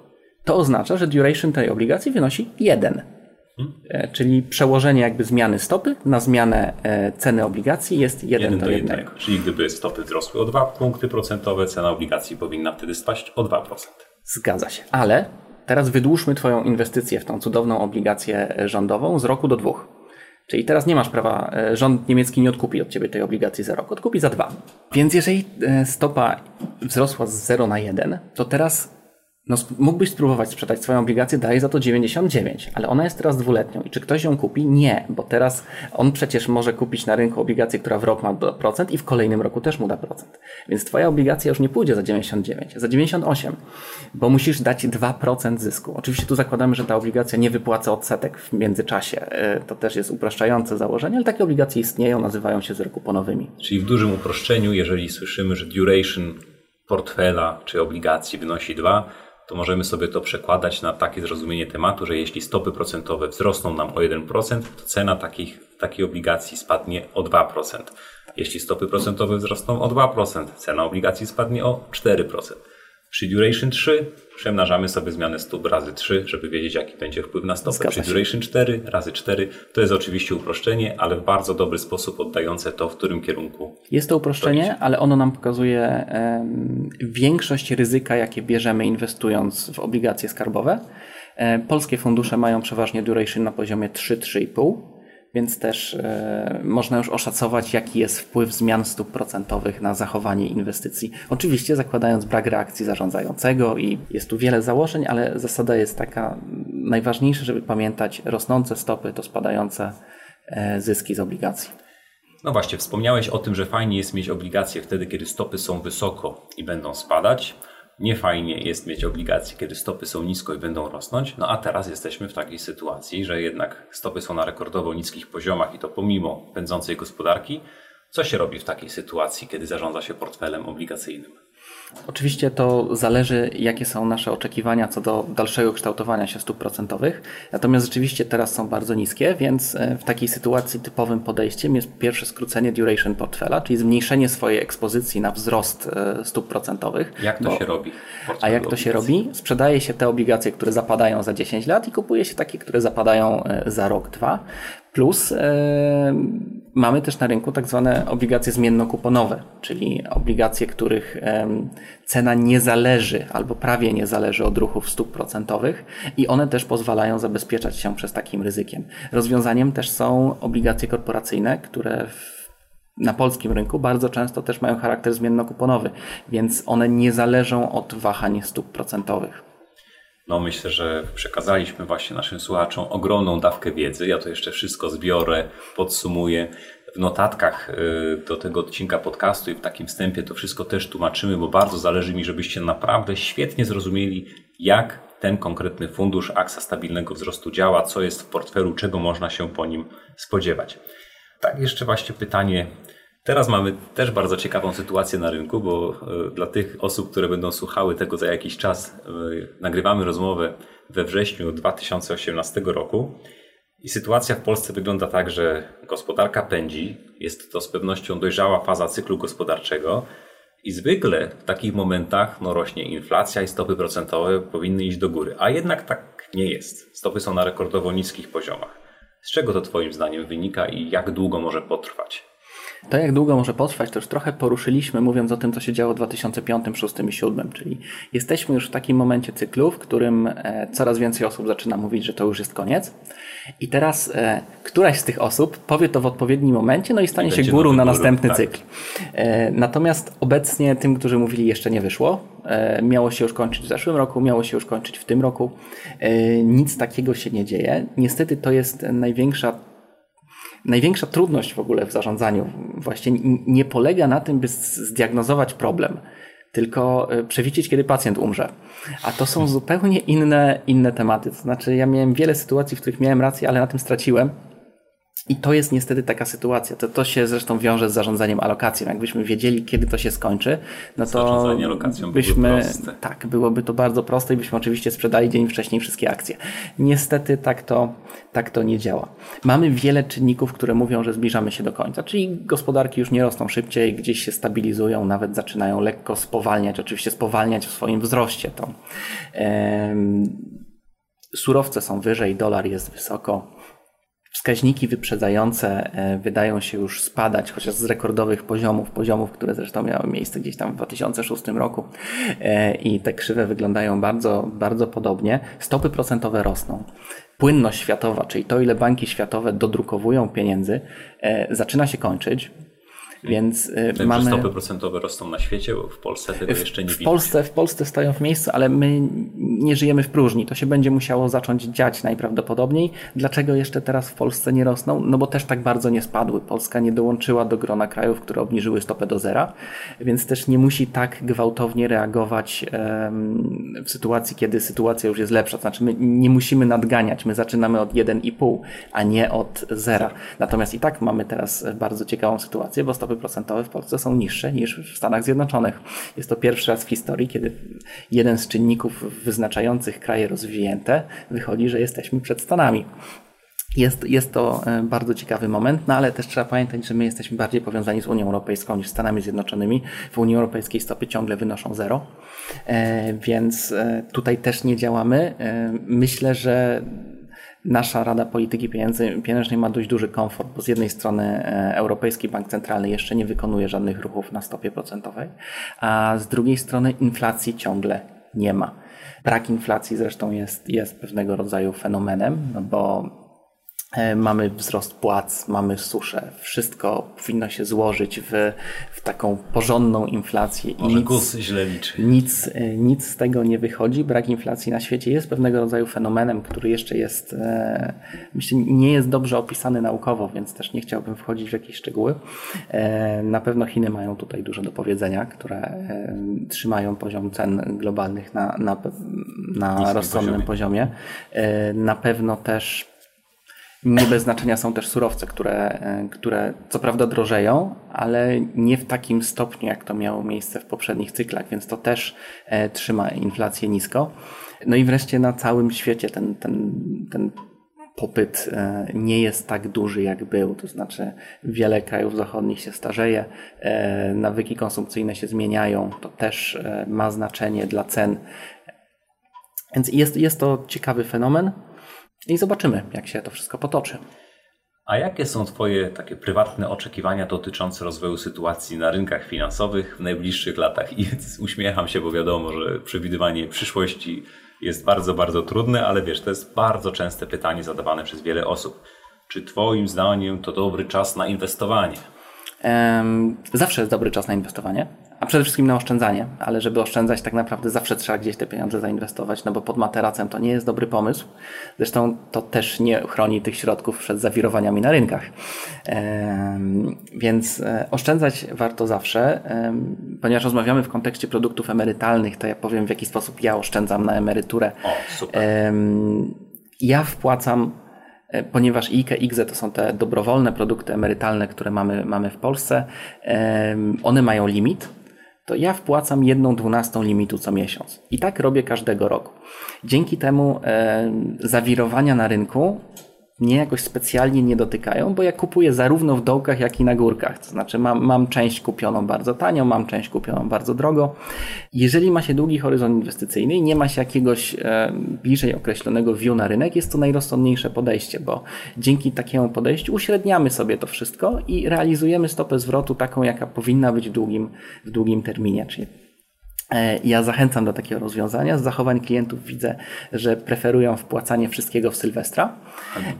To oznacza, że duration tej obligacji wynosi 1. E, czyli przełożenie jakby zmiany stopy na zmianę e, ceny obligacji jest 1 do 1. Czyli gdyby stopy wzrosły o 2 punkty procentowe, cena obligacji powinna wtedy spaść o 2%. Zgadza się, ale teraz wydłużmy Twoją inwestycję w tą cudowną obligację rządową z roku do dwóch. Czyli teraz nie masz prawa, e, rząd niemiecki nie odkupi od ciebie tej obligacji za rok, odkupi za dwa. Więc jeżeli stopa wzrosła z 0 na 1, to teraz no, mógłbyś spróbować sprzedać swoją obligację, daje za to 99, ale ona jest teraz dwuletnią. I czy ktoś ją kupi? Nie, bo teraz on przecież może kupić na rynku obligację, która w rok ma procent i w kolejnym roku też mu da procent. Więc twoja obligacja już nie pójdzie za 99, za 98, bo musisz dać 2% zysku. Oczywiście tu zakładamy, że ta obligacja nie wypłaca odsetek w międzyczasie. E, to też jest upraszczające założenie, ale takie obligacje istnieją, nazywają się zrekuponowymi. Czyli w dużym uproszczeniu, jeżeli słyszymy, że duration portfela czy obligacji wynosi 2, to możemy sobie to przekładać na takie zrozumienie tematu, że jeśli stopy procentowe wzrosną nam o 1%, to cena takich, takiej obligacji spadnie o 2%. Jeśli stopy procentowe wzrosną o 2%, cena obligacji spadnie o 4%. Przy duration 3 przemnażamy sobie zmianę stóp razy 3, żeby wiedzieć, jaki będzie wpływ na stopę. Przy duration 4 razy 4 to jest oczywiście uproszczenie, ale w bardzo dobry sposób oddające to, w którym kierunku. Jest to uproszczenie, ale ono nam pokazuje um, większość ryzyka, jakie bierzemy inwestując w obligacje skarbowe. E, polskie fundusze mają przeważnie duration na poziomie 3-3,5 więc też e, można już oszacować, jaki jest wpływ zmian stóp procentowych na zachowanie inwestycji. Oczywiście zakładając brak reakcji zarządzającego i jest tu wiele założeń, ale zasada jest taka, najważniejsze, żeby pamiętać, rosnące stopy to spadające e, zyski z obligacji. No właśnie, wspomniałeś o tym, że fajnie jest mieć obligacje wtedy, kiedy stopy są wysoko i będą spadać niefajnie jest mieć obligacje, kiedy stopy są nisko i będą rosnąć. No a teraz jesteśmy w takiej sytuacji, że jednak stopy są na rekordowo niskich poziomach i to pomimo pędzącej gospodarki. Co się robi w takiej sytuacji, kiedy zarządza się portfelem obligacyjnym? Oczywiście to zależy, jakie są nasze oczekiwania co do dalszego kształtowania się stóp procentowych. Natomiast rzeczywiście teraz są bardzo niskie, więc e, w takiej sytuacji typowym podejściem jest pierwsze skrócenie duration portfela, czyli zmniejszenie swojej ekspozycji na wzrost e, stóp procentowych. Jak to bo, się robi? A jak to się robi? Sprzedaje się te obligacje, które zapadają za 10 lat i kupuje się takie, które zapadają e, za rok, dwa. Plus e, mamy też na rynku tak zwane obligacje zmiennokuponowe, czyli obligacje, których cena nie zależy albo prawie nie zależy od ruchów stóp procentowych i one też pozwalają zabezpieczać się przez takim ryzykiem. Rozwiązaniem też są obligacje korporacyjne, które na polskim rynku bardzo często też mają charakter zmiennokuponowy, więc one nie zależą od wahań stóp procentowych. No myślę, że przekazaliśmy właśnie naszym słuchaczom ogromną dawkę wiedzy. Ja to jeszcze wszystko zbiorę, podsumuję. W notatkach y, do tego odcinka podcastu i w takim wstępie to wszystko też tłumaczymy, bo bardzo zależy mi, żebyście naprawdę świetnie zrozumieli, jak ten konkretny fundusz aksa stabilnego wzrostu działa, co jest w portfelu, czego można się po nim spodziewać. Tak, jeszcze właśnie pytanie Teraz mamy też bardzo ciekawą sytuację na rynku, bo e, dla tych osób, które będą słuchały tego za jakiś czas, e, nagrywamy rozmowę we wrześniu 2018 roku. I sytuacja w Polsce wygląda tak, że gospodarka pędzi, jest to z pewnością dojrzała faza cyklu gospodarczego. I zwykle w takich momentach no, rośnie inflacja i stopy procentowe powinny iść do góry, a jednak tak nie jest. Stopy są na rekordowo niskich poziomach. Z czego to Twoim zdaniem wynika i jak długo może potrwać? To jak długo może potrwać, to już trochę poruszyliśmy, mówiąc o tym, co się działo w 2005, 2006 i 2007, czyli jesteśmy już w takim momencie cyklu, w którym e, coraz więcej osób zaczyna mówić, że to już jest koniec. I teraz e, któraś z tych osób powie to w odpowiednim momencie, no i stanie się górą na następny tak. cykl. E, natomiast obecnie tym, którzy mówili, jeszcze nie wyszło. Miało się już kończyć w zeszłym roku, miało się już kończyć w tym roku. Nic takiego się nie dzieje. Niestety to jest największa największa trudność w ogóle w zarządzaniu właśnie nie polega na tym, by zdiagnozować problem, tylko e, przewidzieć, kiedy pacjent umrze. A to są zupełnie inne, inne tematy. To znaczy, ja miałem wiele sytuacji, w których miałem rację, ale na tym straciłem. I to jest niestety taka sytuacja. To, to się zresztą wiąże z zarządzaniem alokacją. Jakbyśmy wiedzieli, kiedy to się skończy, no to Zarządzanie alokacją byśmy, proste. tak, byłoby to bardzo proste i byśmy oczywiście sprzedali dzień wcześniej wszystkie akcje. Niestety tak to, tak to nie działa. Mamy wiele czynników, które mówią, że zbliżamy się do końca, czyli gospodarki już nie rosną szybciej, gdzieś się stabilizują, nawet zaczynają lekko spowalniać, oczywiście spowalniać w swoim wzroście to. Surowce są wyżej, dolar jest wysoko Wskaźniki wyprzedzające e, wydają się już spadać, chociaż z rekordowych poziomów, poziomów, które zresztą miały miejsce gdzieś tam w 2006 roku e, i te krzywe wyglądają bardzo, bardzo podobnie. Stopy procentowe rosną. Płynność światowa, czyli to, ile banki światowe dodrukowują pieniędzy, e, zaczyna się kończyć. Więc y, Te mamy... stopy procentowe rosną na świecie, bo w Polsce tego jeszcze nie w Polsce, w Polsce stoją w miejscu, ale my nie żyjemy w próżni. To się będzie musiało zacząć dziać najprawdopodobniej. Dlaczego jeszcze teraz w Polsce nie rosną? No bo też tak bardzo nie spadły. Polska nie dołączyła do grona krajów, które obniżyły stopę do zera, więc też nie musi tak gwałtownie reagować w sytuacji, kiedy sytuacja już jest lepsza. To znaczy my nie musimy nadganiać. My zaczynamy od 1,5, a nie od zera. Natomiast i tak mamy teraz bardzo ciekawą sytuację, bo stopy stopy procentowe w Polsce są niższe niż w Stanach Zjednoczonych. Jest to pierwszy raz w historii, kiedy jeden z czynników wyznaczających kraje rozwinięte wychodzi, że jesteśmy przed Stanami. Jest, jest to e, bardzo ciekawy moment, no ale też trzeba pamiętać, że my jesteśmy bardziej powiązani z Unią Europejską niż Stanami Zjednoczonymi. W Unii Europejskiej stopy ciągle wynoszą zero, e, więc e, tutaj też nie działamy. Myślę, że Nasza Rada Polityki Pieniężnej ma dość duży komfort, bo z jednej strony e, Europejski Bank Centralny jeszcze nie wykonuje żadnych ruchów na stopie procentowej, a z drugiej strony inflacji ciągle nie ma. Brak inflacji zresztą jest, jest pewnego rodzaju fenomenem, no bo mamy wzrost płac, mamy suszę. Wszystko powinno się złożyć w, w taką porządną inflację. Może nic, GUS źle liczy. Nic, e, nic z tego nie wychodzi. Brak inflacji na świecie jest pewnego rodzaju fenomenem, który jeszcze jest, e, myślę, nie jest dobrze opisany naukowo, więc też nie chciałbym wchodzić w jakieś szczegóły. Na pewno Chiny mają tutaj dużo do powiedzenia, które trzymają poziom cen globalnych na, na, na rozsądnym poziomie. poziomie. Na pewno też nie bez znaczenia są też surowce, które, e, które co prawda drożeją, ale nie w takim stopniu, jak to miało miejsce w poprzednich cyklach, więc to też e, trzyma inflację nisko. No i wreszcie na całym świecie ten, ten, ten popyt e, nie jest tak duży, jak był. To znaczy, wiele krajów zachodnich się starzeje, nawyki konsumpcyjne się zmieniają. To też ma znaczenie dla cen. Więc jest, jest to ciekawy fenomen. I zobaczymy, jak się to wszystko potoczy. A jakie są Twoje takie prywatne oczekiwania dotyczące rozwoju sytuacji na rynkach finansowych w najbliższych latach? I uśmiecham się, bo wiadomo, że przewidywanie przyszłości jest bardzo, bardzo trudne, ale wiesz, to jest bardzo częste pytanie zadawane przez wiele osób. Czy Twoim zdaniem to dobry czas na inwestowanie? Zawsze jest dobry czas na inwestowanie a przede wszystkim na oszczędzanie, ale żeby oszczędzać tak naprawdę zawsze trzeba gdzieś te pieniądze zainwestować, no bo pod materacem to nie jest dobry pomysł. Zresztą to też nie chroni tych środków przed zawirowaniami na rynkach. Więc e, oszczędzać warto zawsze. Ponieważ rozmawiamy w kontekście produktów emerytalnych, to ja powiem w jaki sposób ja oszczędzam na emeryturę. O, super. Ja wpłacam e, ponieważ IKE, IGZE to są te dobrowolne produkty emerytalne, które mamy, mamy w Polsce, one mają limit, to ja wpłacam jedną dwunastą limitu co miesiąc. I tak robię każdego roku. Dzięki temu e, zawirowania na rynku mnie jakoś specjalnie nie dotykają, bo ja kupuję zarówno w dołkach, jak i na górkach. To znaczy mam, mam część kupioną bardzo tanio, mam część kupioną bardzo drogo. Jeżeli ma się długi horyzont inwestycyjny i nie ma się jakiegoś e, bliżej określonego view na rynek, jest to najrozsądniejsze podejście, bo dzięki takiemu podejściu uśredniamy sobie to wszystko i realizujemy stopę zwrotu taką, jaka powinna być w długim, w długim terminie. Czyli ja zachęcam do takiego rozwiązania. Z zachowań klientów widzę, że preferują wpłacanie wszystkiego w Sylwestra.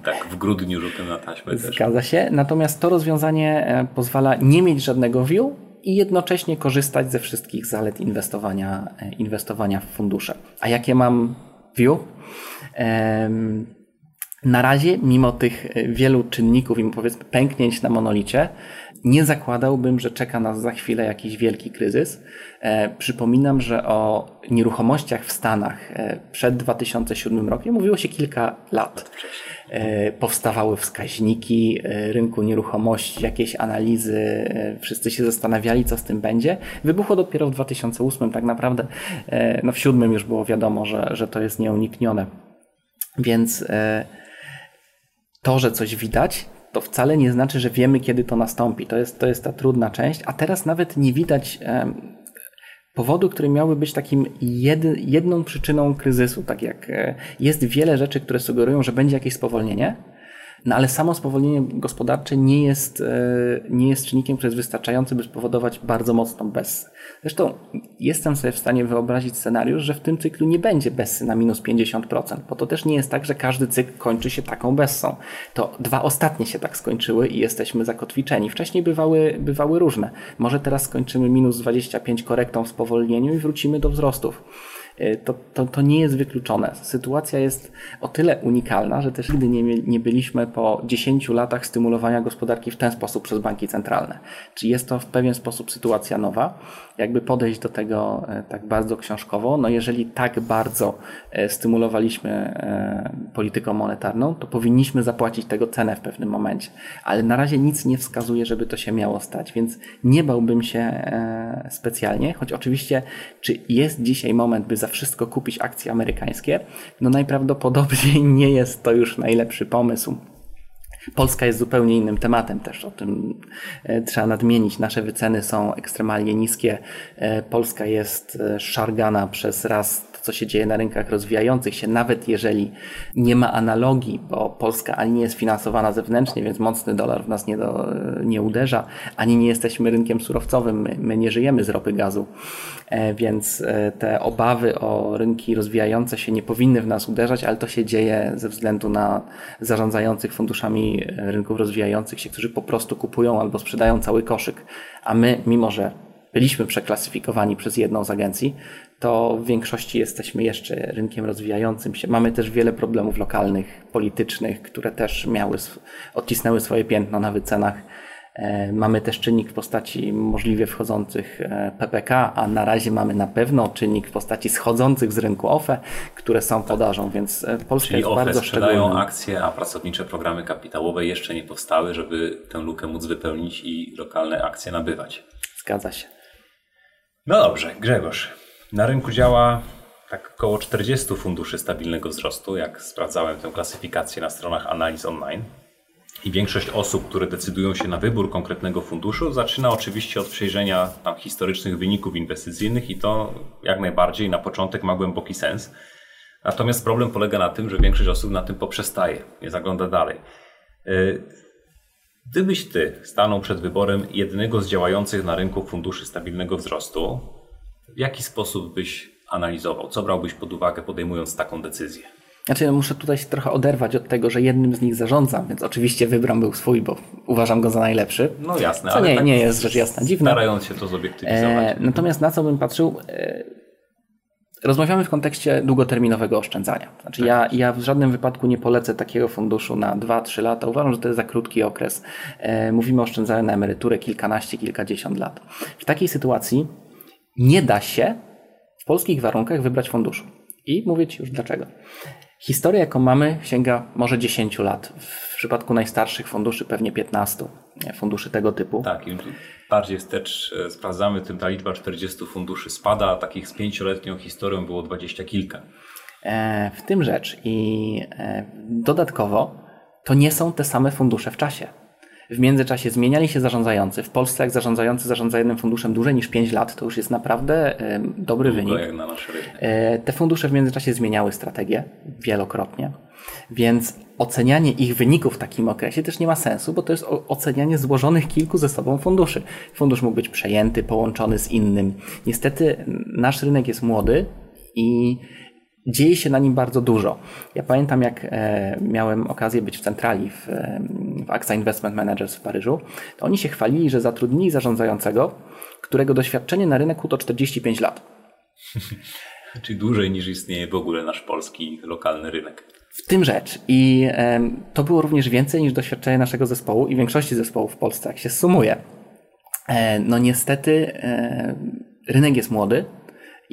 Tak, w grudniu rzutem na taśmę też. Zgadza się. Natomiast to rozwiązanie e, pozwala nie mieć żadnego view i jednocześnie korzystać ze wszystkich zalet inwestowania, e, inwestowania w fundusze. A jakie mam view? Na razie, mimo tych wielu czynników, mimo powiedzmy pęknięć na monolicie, nie zakładałbym, że czeka nas za chwilę jakiś wielki kryzys. E, przypominam, że o nieruchomościach w Stanach e, przed 2007 rokiem mówiło się kilka lat. E, powstawały wskaźniki rynku nieruchomości, jakieś analizy, wszyscy się zastanawiali, co z tym będzie. Wybuchło dopiero w 2008, tak naprawdę no w 2007 już było wiadomo, że, że to jest nieuniknione. Więc to, że coś widać, to wcale nie znaczy, że wiemy, kiedy to nastąpi. To jest, to jest ta trudna część, a teraz nawet nie widać powodu, który miałby być takim jedną przyczyną kryzysu. Tak jak e, jest wiele rzeczy, które sugerują, że będzie jakieś spowolnienie, no ale samo spowolnienie gospodarcze nie jest, e, nie jest czynnikiem, który jest wystarczający, by spowodować bardzo mocną bessę. Zresztą jestem sobie w stanie wyobrazić scenariusz, że w tym cyklu nie będzie bessy na minus 50%, bo to też nie jest tak, że każdy cykl kończy się taką bessą. To dwa ostatnie się tak skończyły i jesteśmy zakotwiczeni. Wcześniej bywały, bywały różne. Może teraz skończymy minus 25 korektą w spowolnieniu i wrócimy do wzrostów. E, to, to, to nie jest wykluczone. Sytuacja jest o tyle unikalna, że też nigdy nie, nie byliśmy po 10 latach stymulowania gospodarki w ten sposób przez banki centralne. Czy jest to w pewien sposób sytuacja nowa? Jakby podejść do tego e, tak bardzo książkowo, no jeżeli tak bardzo e, stymulowaliśmy polityką monetarną, to powinniśmy zapłacić tego cenę w pewnym momencie. Ale na razie nic nie wskazuje, żeby to się miało stać, więc nie bałbym się specjalnie, choć oczywiście, czy jest dzisiaj moment, by za wszystko kupić akcje amerykańskie, no najprawdopodobniej nie jest to już najlepszy pomysł. Polska jest zupełnie innym tematem też, o tym e, trzeba nadmienić. Nasze wyceny są ekstremalnie niskie. E, Polska jest e, szargana przez raz co się dzieje na rynkach rozwijających się, nawet jeżeli nie ma analogii, bo Polska ani nie jest finansowana zewnętrznie, więc mocny dolar w nas nie, do, nie uderza, ani nie jesteśmy rynkiem surowcowym, my, my nie żyjemy z ropy gazu, e, więc e, te obawy o rynki rozwijające się nie powinny w nas uderzać, ale to się dzieje ze względu na zarządzających funduszami rynków rozwijających się, którzy po prostu kupują albo sprzedają cały koszyk, a my, mimo że byliśmy przeklasyfikowani przez jedną z agencji, to w większości jesteśmy jeszcze rynkiem rozwijającym się. Mamy też wiele problemów lokalnych, politycznych, które też miały, odcisnęły swoje piętno na wycenach. E, mamy też czynnik w postaci możliwie wchodzących e, PPK, a na razie mamy na pewno czynnik w postaci schodzących z rynku OFE, które są podażą, więc e, Polska Czyli jest OFE bardzo sprzedają akcje, a pracownicze programy kapitałowe jeszcze nie powstały, żeby tę lukę móc wypełnić i lokalne akcje nabywać. Zgadza się. No dobrze, Grzegorz. Na rynku działa tak około 40 funduszy stabilnego wzrostu, jak sprawdzałem tę klasyfikację na stronach analiz online. I większość osób, które decydują się na wybór konkretnego funduszu, zaczyna oczywiście od przejrzenia tam historycznych wyników inwestycyjnych i to jak najbardziej na początek ma głęboki sens. Natomiast problem polega na tym, że większość osób na tym poprzestaje, nie zagląda dalej. Gdybyś ty stanął przed wyborem jednego z działających na rynku funduszy stabilnego wzrostu, w jaki sposób byś analizował? Co brałbyś pod uwagę, podejmując taką decyzję? Znaczy, ja muszę tutaj się trochę oderwać od tego, że jednym z nich zarządzam, więc oczywiście wybram był swój, bo uważam go za najlepszy. No jasne, co ale nie, tak nie jest rzecz jasna, dziwna. Starając się to zobiektywizować. E, natomiast na co bym patrzył, e, rozmawiamy w kontekście długoterminowego oszczędzania. Znaczy, tak. ja, ja w żadnym wypadku nie polecę takiego funduszu na 2-3 lata. Uważam, że to jest za krótki okres. E, mówimy o oszczędzaniu na emeryturę kilkanaście, kilkadziesiąt lat. W takiej sytuacji nie da się w polskich warunkach wybrać funduszu. I mówię Ci już dlaczego. Historia, jaką mamy, sięga może 10 lat. W przypadku najstarszych funduszy pewnie 15 funduszy tego typu. Tak, i bardziej wstecz e, sprawdzamy, tym ta liczba 40 funduszy spada, a takich z pięcioletnią historią było 20 kilka. E, w tym rzecz i e, dodatkowo to nie są te same fundusze w czasie. W międzyczasie zmieniali się zarządzający. W Polsce, jak zarządzający zarządza jednym funduszem dłużej niż 5 lat, to już jest naprawdę dobry Długo wynik. na. E, Te fundusze w międzyczasie zmieniały strategię wielokrotnie, więc ocenianie ich wyników w takim okresie też nie ma sensu, bo to jest ocenianie złożonych kilku ze sobą funduszy. Fundusz mógł być przejęty, połączony z innym. Niestety nasz rynek jest młody i dzieje się na nim bardzo dużo. Ja pamiętam, jak e, miałem okazję być w centrali w, e, w AXA Investment Managers w Paryżu, to oni się chwalili, że zatrudnili zarządzającego, którego doświadczenie na rynku to 45 lat. Czyli dłużej niż istnieje w ogóle nasz polski lokalny rynek. W tym rzecz. I em, to było również więcej niż doświadczenie naszego zespołu i większości zespołów w Polsce, jak się sumuje. E, no niestety e, rynek jest młody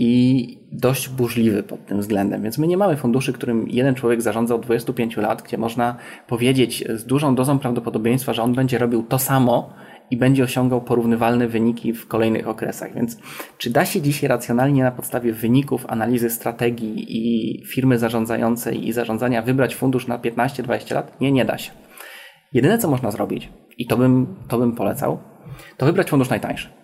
i dość burzliwy pod tym względem, więc my nie mamy funduszy, którym jeden człowiek zarządza od 25 lat, gdzie można powiedzieć z dużą dozą prawdopodobieństwa, że on będzie robił to samo i będzie osiągał porównywalne wyniki w kolejnych okresach. Więc czy da się dzisiaj racjonalnie na podstawie wyników, analizy strategii i firmy zarządzającej i zarządzania wybrać fundusz na 15-20 lat? Nie, nie da się. Jedyne, co można zrobić, i to bym, to bym polecał, to wybrać fundusz najtańszy.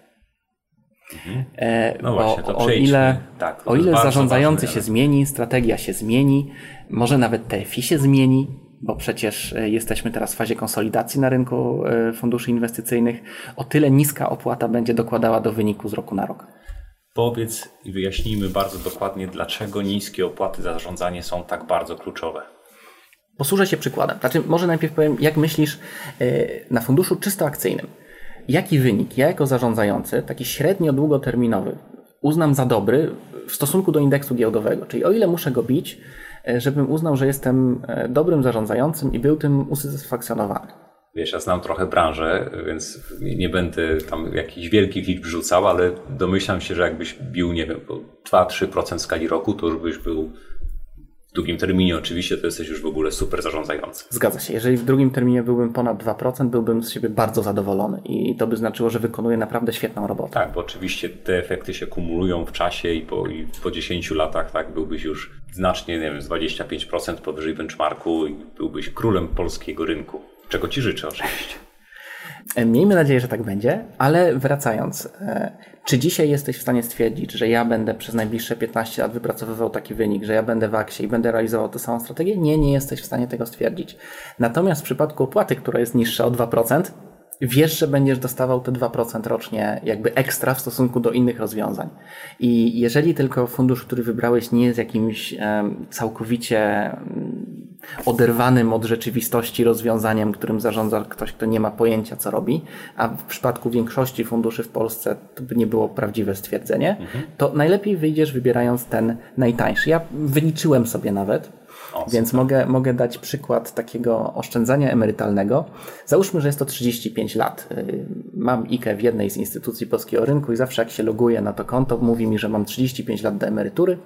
E, No bo właśnie, to o ile, Tak, o ile zarządzający się zmieni, strategia się zmieni, może nawet TFI się zmieni, bo przecież e, jesteśmy teraz w fazie konsolidacji na rynku e, funduszy inwestycyjnych, o tyle niska opłata będzie dokładała do wyniku z roku na rok. Powiedz i wyjaśnijmy bardzo dokładnie, dlaczego niskie opłaty za zarządzanie są tak bardzo kluczowe. Posłużę się przykładem. Znaczy, może najpierw powiem, jak myślisz na funduszu czysto akcyjnym. Jaki wynik ja jako zarządzający, taki średnio długoterminowy, uznam za dobry w stosunku do indeksu giełdowego? Czyli o ile muszę go bić, e, żebym uznał, że jestem e, dobrym zarządzającym i był tym usatysfakcjonowany. Wiesz, ja znam trochę branżę, więc nie będę tam jakichś wielkich liczb rzucał, ale domyślam się, że jakbyś bił, nie wiem, po 2-3% w skali roku, to już byś był w długim terminie oczywiście, to jesteś już w ogóle super zarządzający. Zgadza się. Jeżeli w drugim terminie byłbym ponad 2%, byłbym z siebie bardzo zadowolony i to by znaczyło, że wykonuję naprawdę świetną robotę. Tak, bo oczywiście te efekty się kumulują w czasie i po, i po 10 latach tak byłbyś już znacznie, nie wiem, z 25% powyżej benchmarku i byłbyś królem polskiego rynku. Czego ci życzę oczywiście. E, Miejmy nadzieję, że tak będzie, ale wracając, e, czy dzisiaj jesteś w stanie stwierdzić, że ja będę przez najbliższe 15 lat wypracowywał taki wynik, że ja będę w aksie i będę realizował tę samą strategię? Nie, nie jesteś w stanie tego stwierdzić. Natomiast w przypadku opłaty, która jest niższa o 2%, wiesz, że będziesz dostawał te 2% rocznie jakby ekstra w stosunku do innych rozwiązań. I jeżeli tylko fundusz, który wybrałeś nie jest jakimś całkowicie em, oderwanym od rzeczywistości rozwiązaniem, którym zarządza ktoś, kto nie ma pojęcia, co robi, a w przypadku większości funduszy w Polsce to by nie było prawdziwe stwierdzenie, to najlepiej wyjdziesz wybierając ten najtańszy. Ja wyliczyłem sobie nawet, O, więc mogę, mogę dać przykład takiego oszczędzania emerytalnego. Załóżmy, że jest to 35 lat. Y, Mam IKE w jednej z instytucji polskiego rynku i zawsze jak się loguję na to konto, mówi mi, że mam 35 lat do emerytury,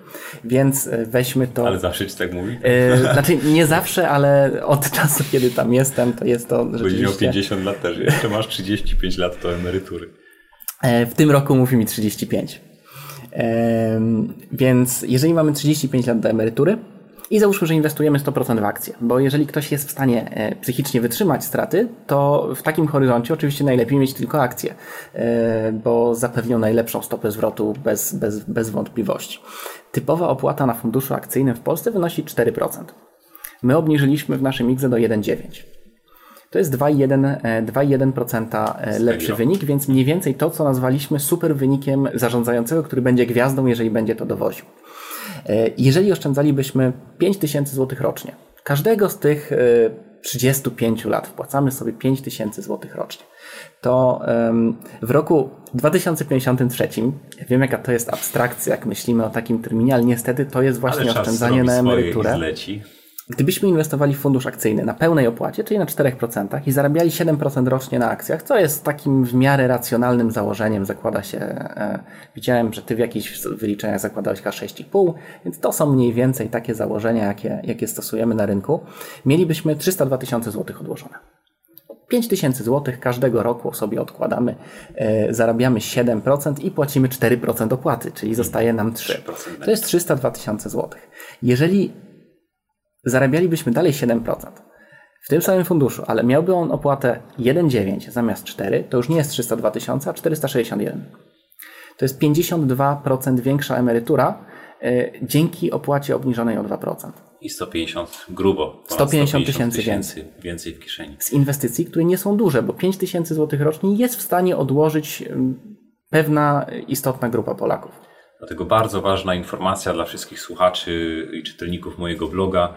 więc y, weźmy to. Ale zawsze ci tak mówi? Y, Znaczy nie zawsze, ale od czasu, kiedy tam jestem, to jest to Będziesz miał rzeczywiście... 50 lat też, jeszcze masz 35 lat do emerytury. E, W tym roku mówi mi 35. Em, Więc jeżeli mamy 35 lat do emerytury i załóżmy, że inwestujemy 100% w akcje, bo jeżeli ktoś jest w stanie e, psychicznie wytrzymać straty, to w takim horyzoncie oczywiście najlepiej mieć tylko akcje, e, bo zapewnią najlepszą stopę zwrotu bez, bez, bez wątpliwości. Typowa opłata na funduszu akcyjnym w Polsce wynosi 4%. My obniżyliśmy w naszym IGZE do 1,9%. To jest 2,1% e, 2,1% lepszy wynik, więc mniej więcej to, co nazwaliśmy super wynikiem zarządzającego, który będzie gwiazdą, jeżeli będzie to dowoził. E, Jeżeli oszczędzalibyśmy 5000 zł rocznie, każdego z tych e, 35 lat wpłacamy sobie 5000 zł rocznie, to w roku 2053, wiem jaka to jest abstrakcja, jak myślimy o takim terminie, ale niestety to jest właśnie oszczędzanie na zrobi swoje i emeryturę. zleci. Gdybyśmy inwestowali w fundusz akcyjny na pełnej opłacie, czyli na 4% i zarabiali 7% rocznie na akcjach, co jest takim w miarę racjonalnym założeniem, zakłada się, e, widziałem, że ty w jakichś wyliczeniach zakładałeś chyba 6,5, więc to są mniej więcej takie założenia, jakie, jakie stosujemy na rynku. Mielibyśmy 302 tysiące złotych odłożone. 5 tysięcy złotych każdego roku sobie odkładamy, e, zarabiamy 7% i płacimy 4% opłaty, czyli zostaje nam 3. 3% To jest 302 tysiące złotych. Jeżeli zarabialibyśmy dalej 7%, w tym samym funduszu, ale miałby on opłatę 1,9 zamiast 4, to już nie jest 302 tysiące, a 461. To jest 52% większa emerytura yy, dzięki opłacie obniżonej o 2%. I 150 grubo. 150 tysięcy więcej. więcej w kieszeni. Z inwestycji, które nie są duże, bo 5 tysięcy złotych rocznie jest w stanie odłożyć pewna istotna grupa Polaków. Dlatego bardzo ważna informacja dla wszystkich słuchaczy i czytelników mojego bloga.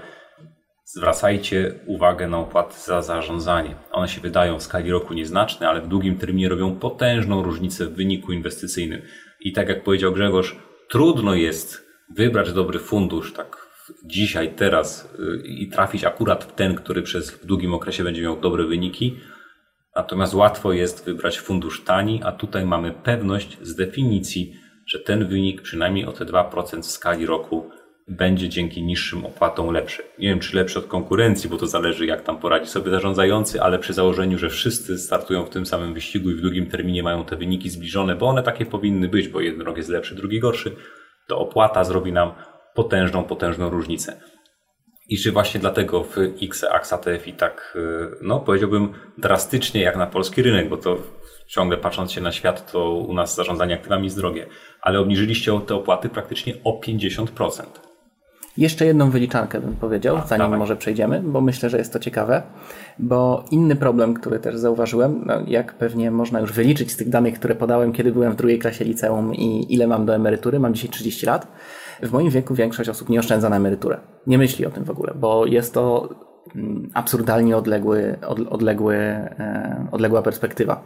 Zwracajcie uwagę na opłaty za zarządzanie. One się wydają w skali roku nieznaczne, ale w długim terminie robią potężną różnicę w wyniku inwestycyjnym. I tak jak powiedział Grzegorz, trudno jest wybrać dobry fundusz tak dzisiaj, teraz y, i trafić akurat w ten, który przez w długim okresie będzie miał dobre wyniki. Natomiast łatwo jest wybrać fundusz tani, a tutaj mamy pewność z definicji, że ten wynik przynajmniej o te 2% w skali roku będzie dzięki niższym opłatom lepszy. Nie wiem, czy lepszy od konkurencji, bo to zależy, jak tam poradzi sobie zarządzający, ale przy założeniu, że wszyscy startują w tym samym wyścigu i w długim terminie mają te wyniki zbliżone, bo one takie powinny być, bo jeden rok jest lepszy, drugi gorszy, to opłata zrobi nam potężną, potężną różnicę. I czy właśnie dlatego w X AXA TFI tak, y, no powiedziałbym, drastycznie jak na polski rynek, bo to ciągle patrząc się na świat, to u nas zarządzanie aktywami jest drogie, ale obniżyliście te opłaty praktycznie o 50%. Jeszcze jedną wyliczankę bym powiedział, A, zanim dawaj. może przejdziemy, bo myślę, że jest to ciekawe. Bo inny problem, który też zauważyłem, no jak pewnie można już wyliczyć z tych danych, które podałem, kiedy byłem w drugiej klasie liceum i ile mam do emerytury, mam dzisiaj 30 lat. W moim wieku większość osób nie oszczędza na emeryturę. Nie myśli o tym w ogóle, bo jest to mm, absurdalnie odległy, odległy, e, odległa perspektywa.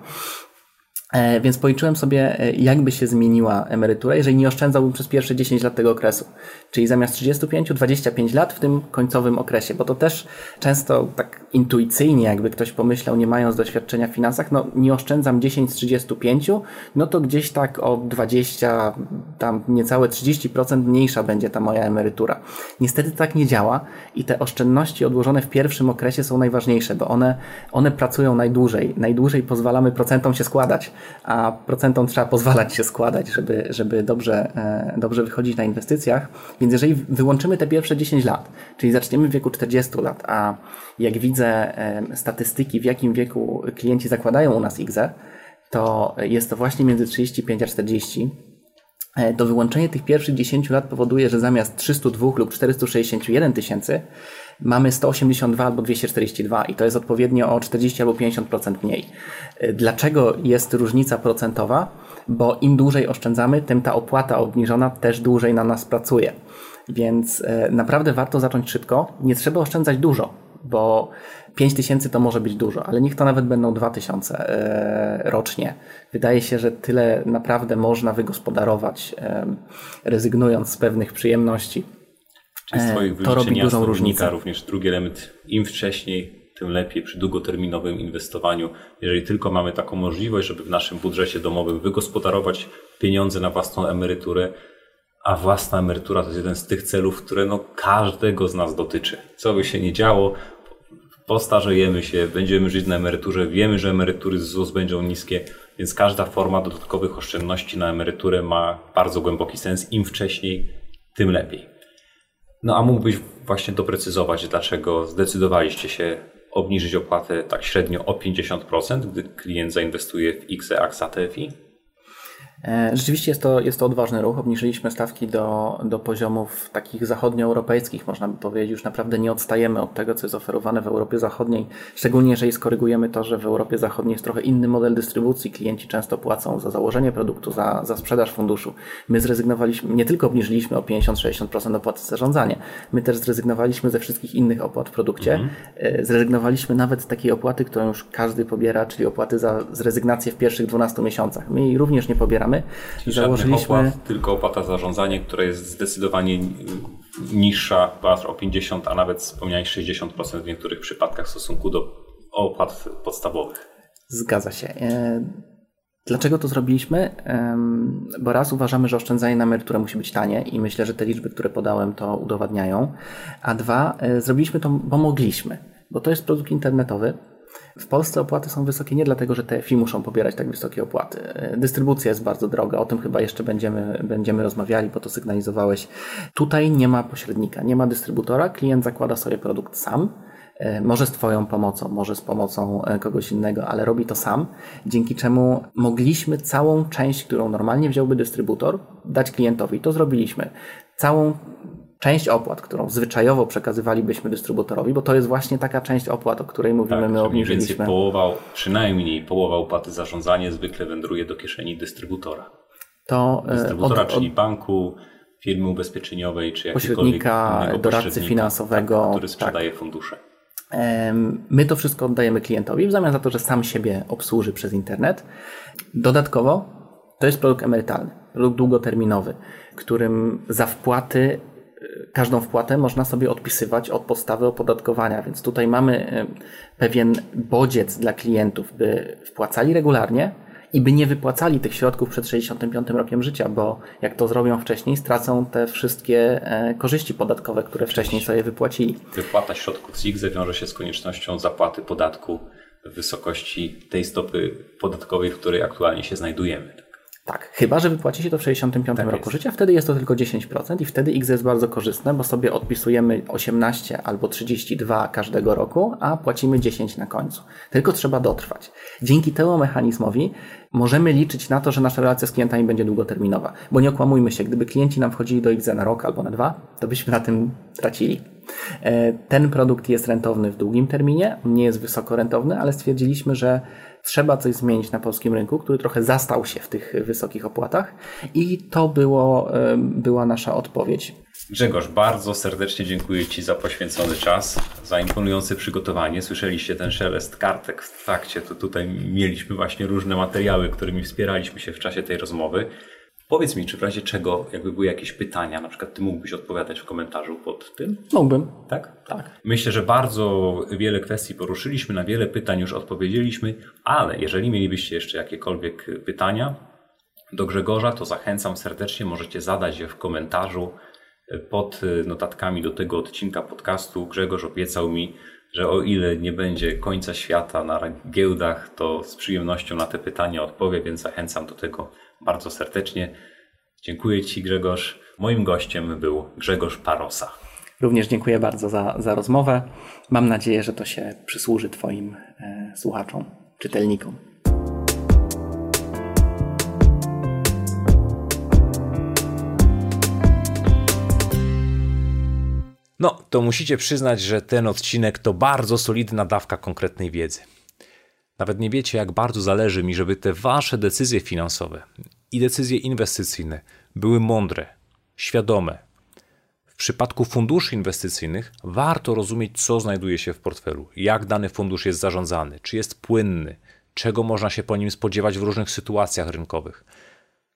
E, więc policzyłem sobie, e, jakby się zmieniła emerytura, jeżeli nie oszczędzałbym przez pierwsze 10 lat tego okresu. Czyli zamiast 35, 25 lat w tym końcowym okresie, bo to też często tak intuicyjnie, jakby ktoś pomyślał, nie mając doświadczenia w finansach, no nie oszczędzam 10 z 35, no to gdzieś tak o 20, tam niecałe 30% mniejsza będzie ta moja emerytura. Niestety tak nie działa i te oszczędności odłożone w pierwszym okresie są najważniejsze, bo one, one pracują najdłużej. Najdłużej pozwalamy procentom się składać a procentom trzeba pozwalać się składać, żeby, żeby dobrze, e, dobrze wychodzić na inwestycjach. Więc jeżeli wyłączymy te pierwsze 10 lat, czyli zaczniemy w wieku 40 lat, a jak widzę e, statystyki, w jakim wieku klienci zakładają u nas IGZE, to jest to właśnie między 35 a 40. E, to wyłączenie tych pierwszych 10 lat powoduje, że zamiast 302 lub 461 tysięcy mamy 182 albo 242 i to jest odpowiednio o 40 albo 50% mniej. Y, dlaczego jest różnica procentowa? Bo im dłużej oszczędzamy, tym ta opłata obniżona też dłużej na nas pracuje. Więc y, naprawdę warto zacząć szybko. Nie trzeba oszczędzać dużo, bo 5 tysięcy to może być dużo, ale niech to nawet będą 2 tysiące y, rocznie. Wydaje się, że tyle naprawdę można wygospodarować, rezygnując z pewnych przyjemności. Czyli z Twoich to robi dużą różnicę. również drugi element, im wcześniej, tym lepiej przy długoterminowym inwestowaniu. Jeżeli tylko mamy taką możliwość, żeby w naszym budżecie domowym wygospodarować pieniądze na własną emeryturę, a własna emerytura to jest jeden z tych celów, które no każdego z nas dotyczy. Co by się nie działo, postarzejemy się, będziemy żyć na emeryturze, wiemy, że emerytury z ZUS będą niskie, więc każda forma dodatkowych oszczędności na emeryturę ma bardzo głęboki sens. Im wcześniej, tym lepiej. No a mógłbyś właśnie doprecyzować, dlaczego zdecydowaliście się obniżyć opłatę tak średnio o 50%, gdy klient zainwestuje w XE AXA TFI? E, rzeczywiście jest to, jest to odważny ruch. Obniżyliśmy stawki do, do poziomów takich zachodnioeuropejskich, można by powiedzieć. Już naprawdę nie odstajemy od tego, co jest oferowane w Europie Zachodniej. Szczególnie jeżeli skorygujemy to, że w Europie Zachodniej jest trochę inny model dystrybucji. Klienci często płacą za założenie produktu, za, za sprzedaż funduszu. My zrezygnowaliśmy, nie tylko obniżyliśmy o 50-60% opłat za zarządzanie, my też zrezygnowaliśmy ze wszystkich innych opłat w produkcie. Mhm. E, zrezygnowaliśmy nawet z takiej opłaty, którą już każdy pobiera, czyli opłaty za zrezygnację w pierwszych 12 miesiącach. My jej również nie pobieramy mamy. Czyli Założyliśmy opłat, tylko opłata za zarządzanie, która jest zdecydowanie niższa, o 50, a nawet wspomniałeś 60% w niektórych przypadkach w stosunku do opłat podstawowych. Zgadza się. E, dlaczego to zrobiliśmy? Bo raz uważamy, że oszczędzanie na emeryturę musi być tanie i myślę, że te liczby, które podałem, to udowadniają. A dwa, e, zrobiliśmy to, bo mogliśmy, bo to jest produkt internetowy w Polsce opłaty są wysokie nie dlatego, że TFI muszą pobierać tak wysokie opłaty. Dystrybucja jest bardzo droga, o tym chyba jeszcze będziemy, będziemy rozmawiali, bo to sygnalizowałeś. Tutaj nie ma pośrednika, nie ma dystrybutora, klient zakłada sobie produkt sam e, może z Twoją pomocą, może z pomocą e, kogoś innego, ale robi to sam, dzięki czemu mogliśmy całą część, którą normalnie wziąłby dystrybutor, dać klientowi. To zrobiliśmy. Całą część opłat, którą zwyczajowo przekazywalibyśmy dystrybutorowi, bo to jest właśnie taka część opłat, o której mówimy, tak, my obniżyliśmy. Mniej więcej połowa, przynajmniej połowa opłaty za zarządzanie zwykle wędruje do kieszeni dystrybutora. To, e, dystrybutora, od, od, czyli banku, firmy ubezpieczeniowej, czy pośrednika, doradcy finansowego, tak, który sprzedaje tak. fundusze. My to wszystko oddajemy klientowi w zamian za to, że sam siebie obsłuży przez internet. Dodatkowo to jest produkt emerytalny, produkt długoterminowy, którym za wpłaty każdą wpłatę można sobie odpisywać od podstawy opodatkowania, więc tutaj mamy e, pewien bodziec dla klientów, by wpłacali regularnie i by nie wypłacali tych środków przed 65 rokiem życia, bo jak to zrobią wcześniej, stracą te wszystkie e, korzyści podatkowe, które wcześniej sobie wypłacili. Wypłata środków z IGZE wiąże się z koniecznością zapłaty podatku w wysokości tej stopy podatkowej, w której aktualnie się znajdujemy. Tak, chyba że wypłaci się to w 65 tak roku jest. życia, wtedy jest to tylko 10% i wtedy X jest bardzo korzystne, bo sobie odpisujemy 18 albo 32 każdego roku, a płacimy 10 na końcu. Tylko trzeba dotrwać. Dzięki temu mechanizmowi możemy liczyć na to, że nasza relacja z klientami będzie długoterminowa. Bo nie okłamujmy się, gdyby klienci nam wchodzili do X na rok albo na dwa, to byśmy na tym tracili. E, ten produkt jest rentowny w długim terminie, nie jest wysoko rentowny, ale stwierdziliśmy, że trzeba coś zmienić na polskim rynku, który trochę zastał się w tych wysokich opłatach i to było, była nasza odpowiedź. Grzegorz, bardzo serdecznie dziękuję Ci za poświęcony czas, za imponujące przygotowanie. Słyszeliście ten szelest kartek w trakcie, to tutaj mieliśmy właśnie różne materiały, którymi wspieraliśmy się w czasie tej rozmowy. Powiedz mi, czy w razie czego, jakby były jakieś pytania, na przykład ty mógłbyś odpowiadać w komentarzu pod tym? Mógłbym. Tak? Tak. Myślę, że bardzo wiele kwestii poruszyliśmy, na wiele pytań już odpowiedzieliśmy, ale jeżeli mielibyście jeszcze jakiekolwiek pytania do Grzegorza, to zachęcam serdecznie, możecie zadać je w komentarzu pod notatkami do tego odcinka podcastu. Grzegorz obiecał mi, że o ile nie będzie końca świata na giełdach, to z przyjemnością na te pytania odpowie, więc zachęcam do tego bardzo serdecznie. Dziękuję Ci, Grzegorz. Moim gościem był Grzegorz Parosa. Również dziękuję bardzo za, za rozmowę. Mam nadzieję, że to się przysłuży Twoim e, słuchaczom, czytelnikom. No, to musicie przyznać, że ten odcinek to bardzo solidna dawka konkretnej wiedzy. Nawet nie wiecie, jak bardzo zależy mi, żeby te wasze decyzje finansowe i decyzje inwestycyjne były mądre, świadome. W przypadku funduszy inwestycyjnych warto rozumieć, co znajduje się w portfelu, jak dany fundusz jest zarządzany, czy jest płynny, czego można się po nim spodziewać w różnych sytuacjach rynkowych.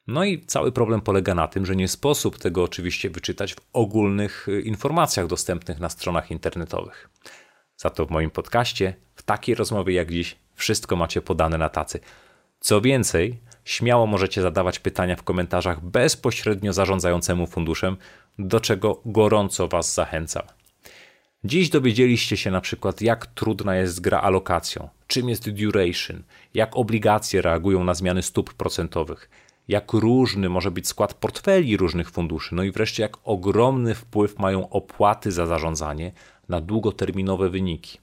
No i cały problem polega na tym, że nie sposób tego oczywiście wyczytać w ogólnych y, informacjach dostępnych na stronach internetowych. Za to w moim podcaście, w takiej rozmowie jak dziś, wszystko macie podane na tacy. Co więcej, śmiało możecie zadawać pytania w komentarzach bezpośrednio zarządzającemu funduszem, do czego gorąco Was zachęcam. Dziś dowiedzieliście się na przykład, jak trudna jest gra alokacją, czym jest duration, jak obligacje reagują na zmiany stóp procentowych, jak różny może być skład portfeli różnych funduszy, no i wreszcie jak ogromny wpływ mają opłaty za zarządzanie na długoterminowe wyniki.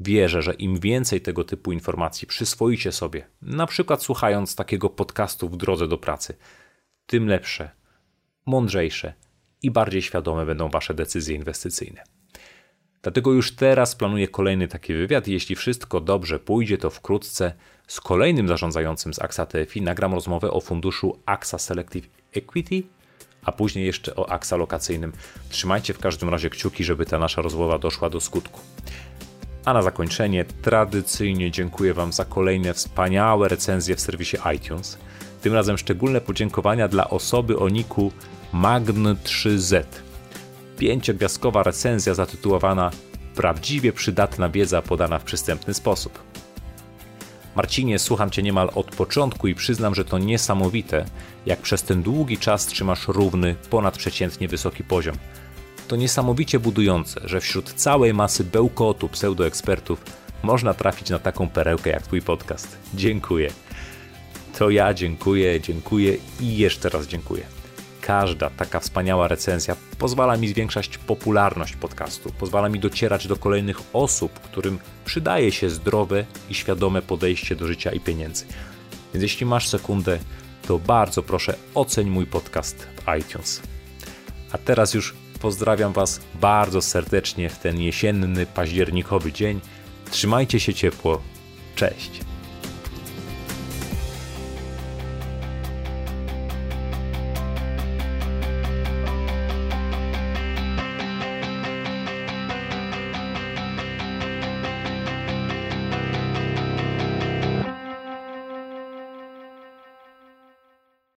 Wierzę, że im więcej tego typu informacji przyswoicie sobie, na przykład słuchając takiego podcastu w drodze do pracy, tym lepsze, mądrzejsze i bardziej świadome będą Wasze decyzje inwestycyjne. Dlatego już teraz planuję kolejny taki wywiad jeśli wszystko dobrze pójdzie, to wkrótce z kolejnym zarządzającym z AXA TFI nagram rozmowę o funduszu AXA Selective Equity, a później jeszcze o AXA lokacyjnym. Trzymajcie w każdym razie kciuki, żeby ta nasza rozmowa doszła do skutku. A na zakończenie tradycyjnie dziękuję Wam za kolejne wspaniałe recenzje w serwisie iTunes. Tym razem szczególne podziękowania dla osoby o niku Magn3Z. Pięciogwiazdkowa recenzja zatytułowana Prawdziwie przydatna wiedza podana w przystępny sposób. Marcinie, słucham Cię niemal od początku i przyznam, że to niesamowite, jak przez ten długi czas trzymasz równy, ponadprzeciętnie wysoki poziom. To niesamowicie budujące, że wśród całej masy bełkotu pseudoekspertów można trafić na taką perełkę jak Twój podcast. Dziękuję. To ja dziękuję, dziękuję i jeszcze raz dziękuję. każda taka wspaniała recenzja pozwala mi zwiększać popularność podcastu, pozwala mi docierać do kolejnych osób, którym przydaje się zdrowe i świadome podejście do życia i pieniędzy. Więc jeśli masz sekundę, to bardzo proszę oceń mój podcast w iTunes. A teraz już pozdrawiam Was bardzo serdecznie w ten jesienny, październikowy dzień. Trzymajcie się ciepło. Cześć.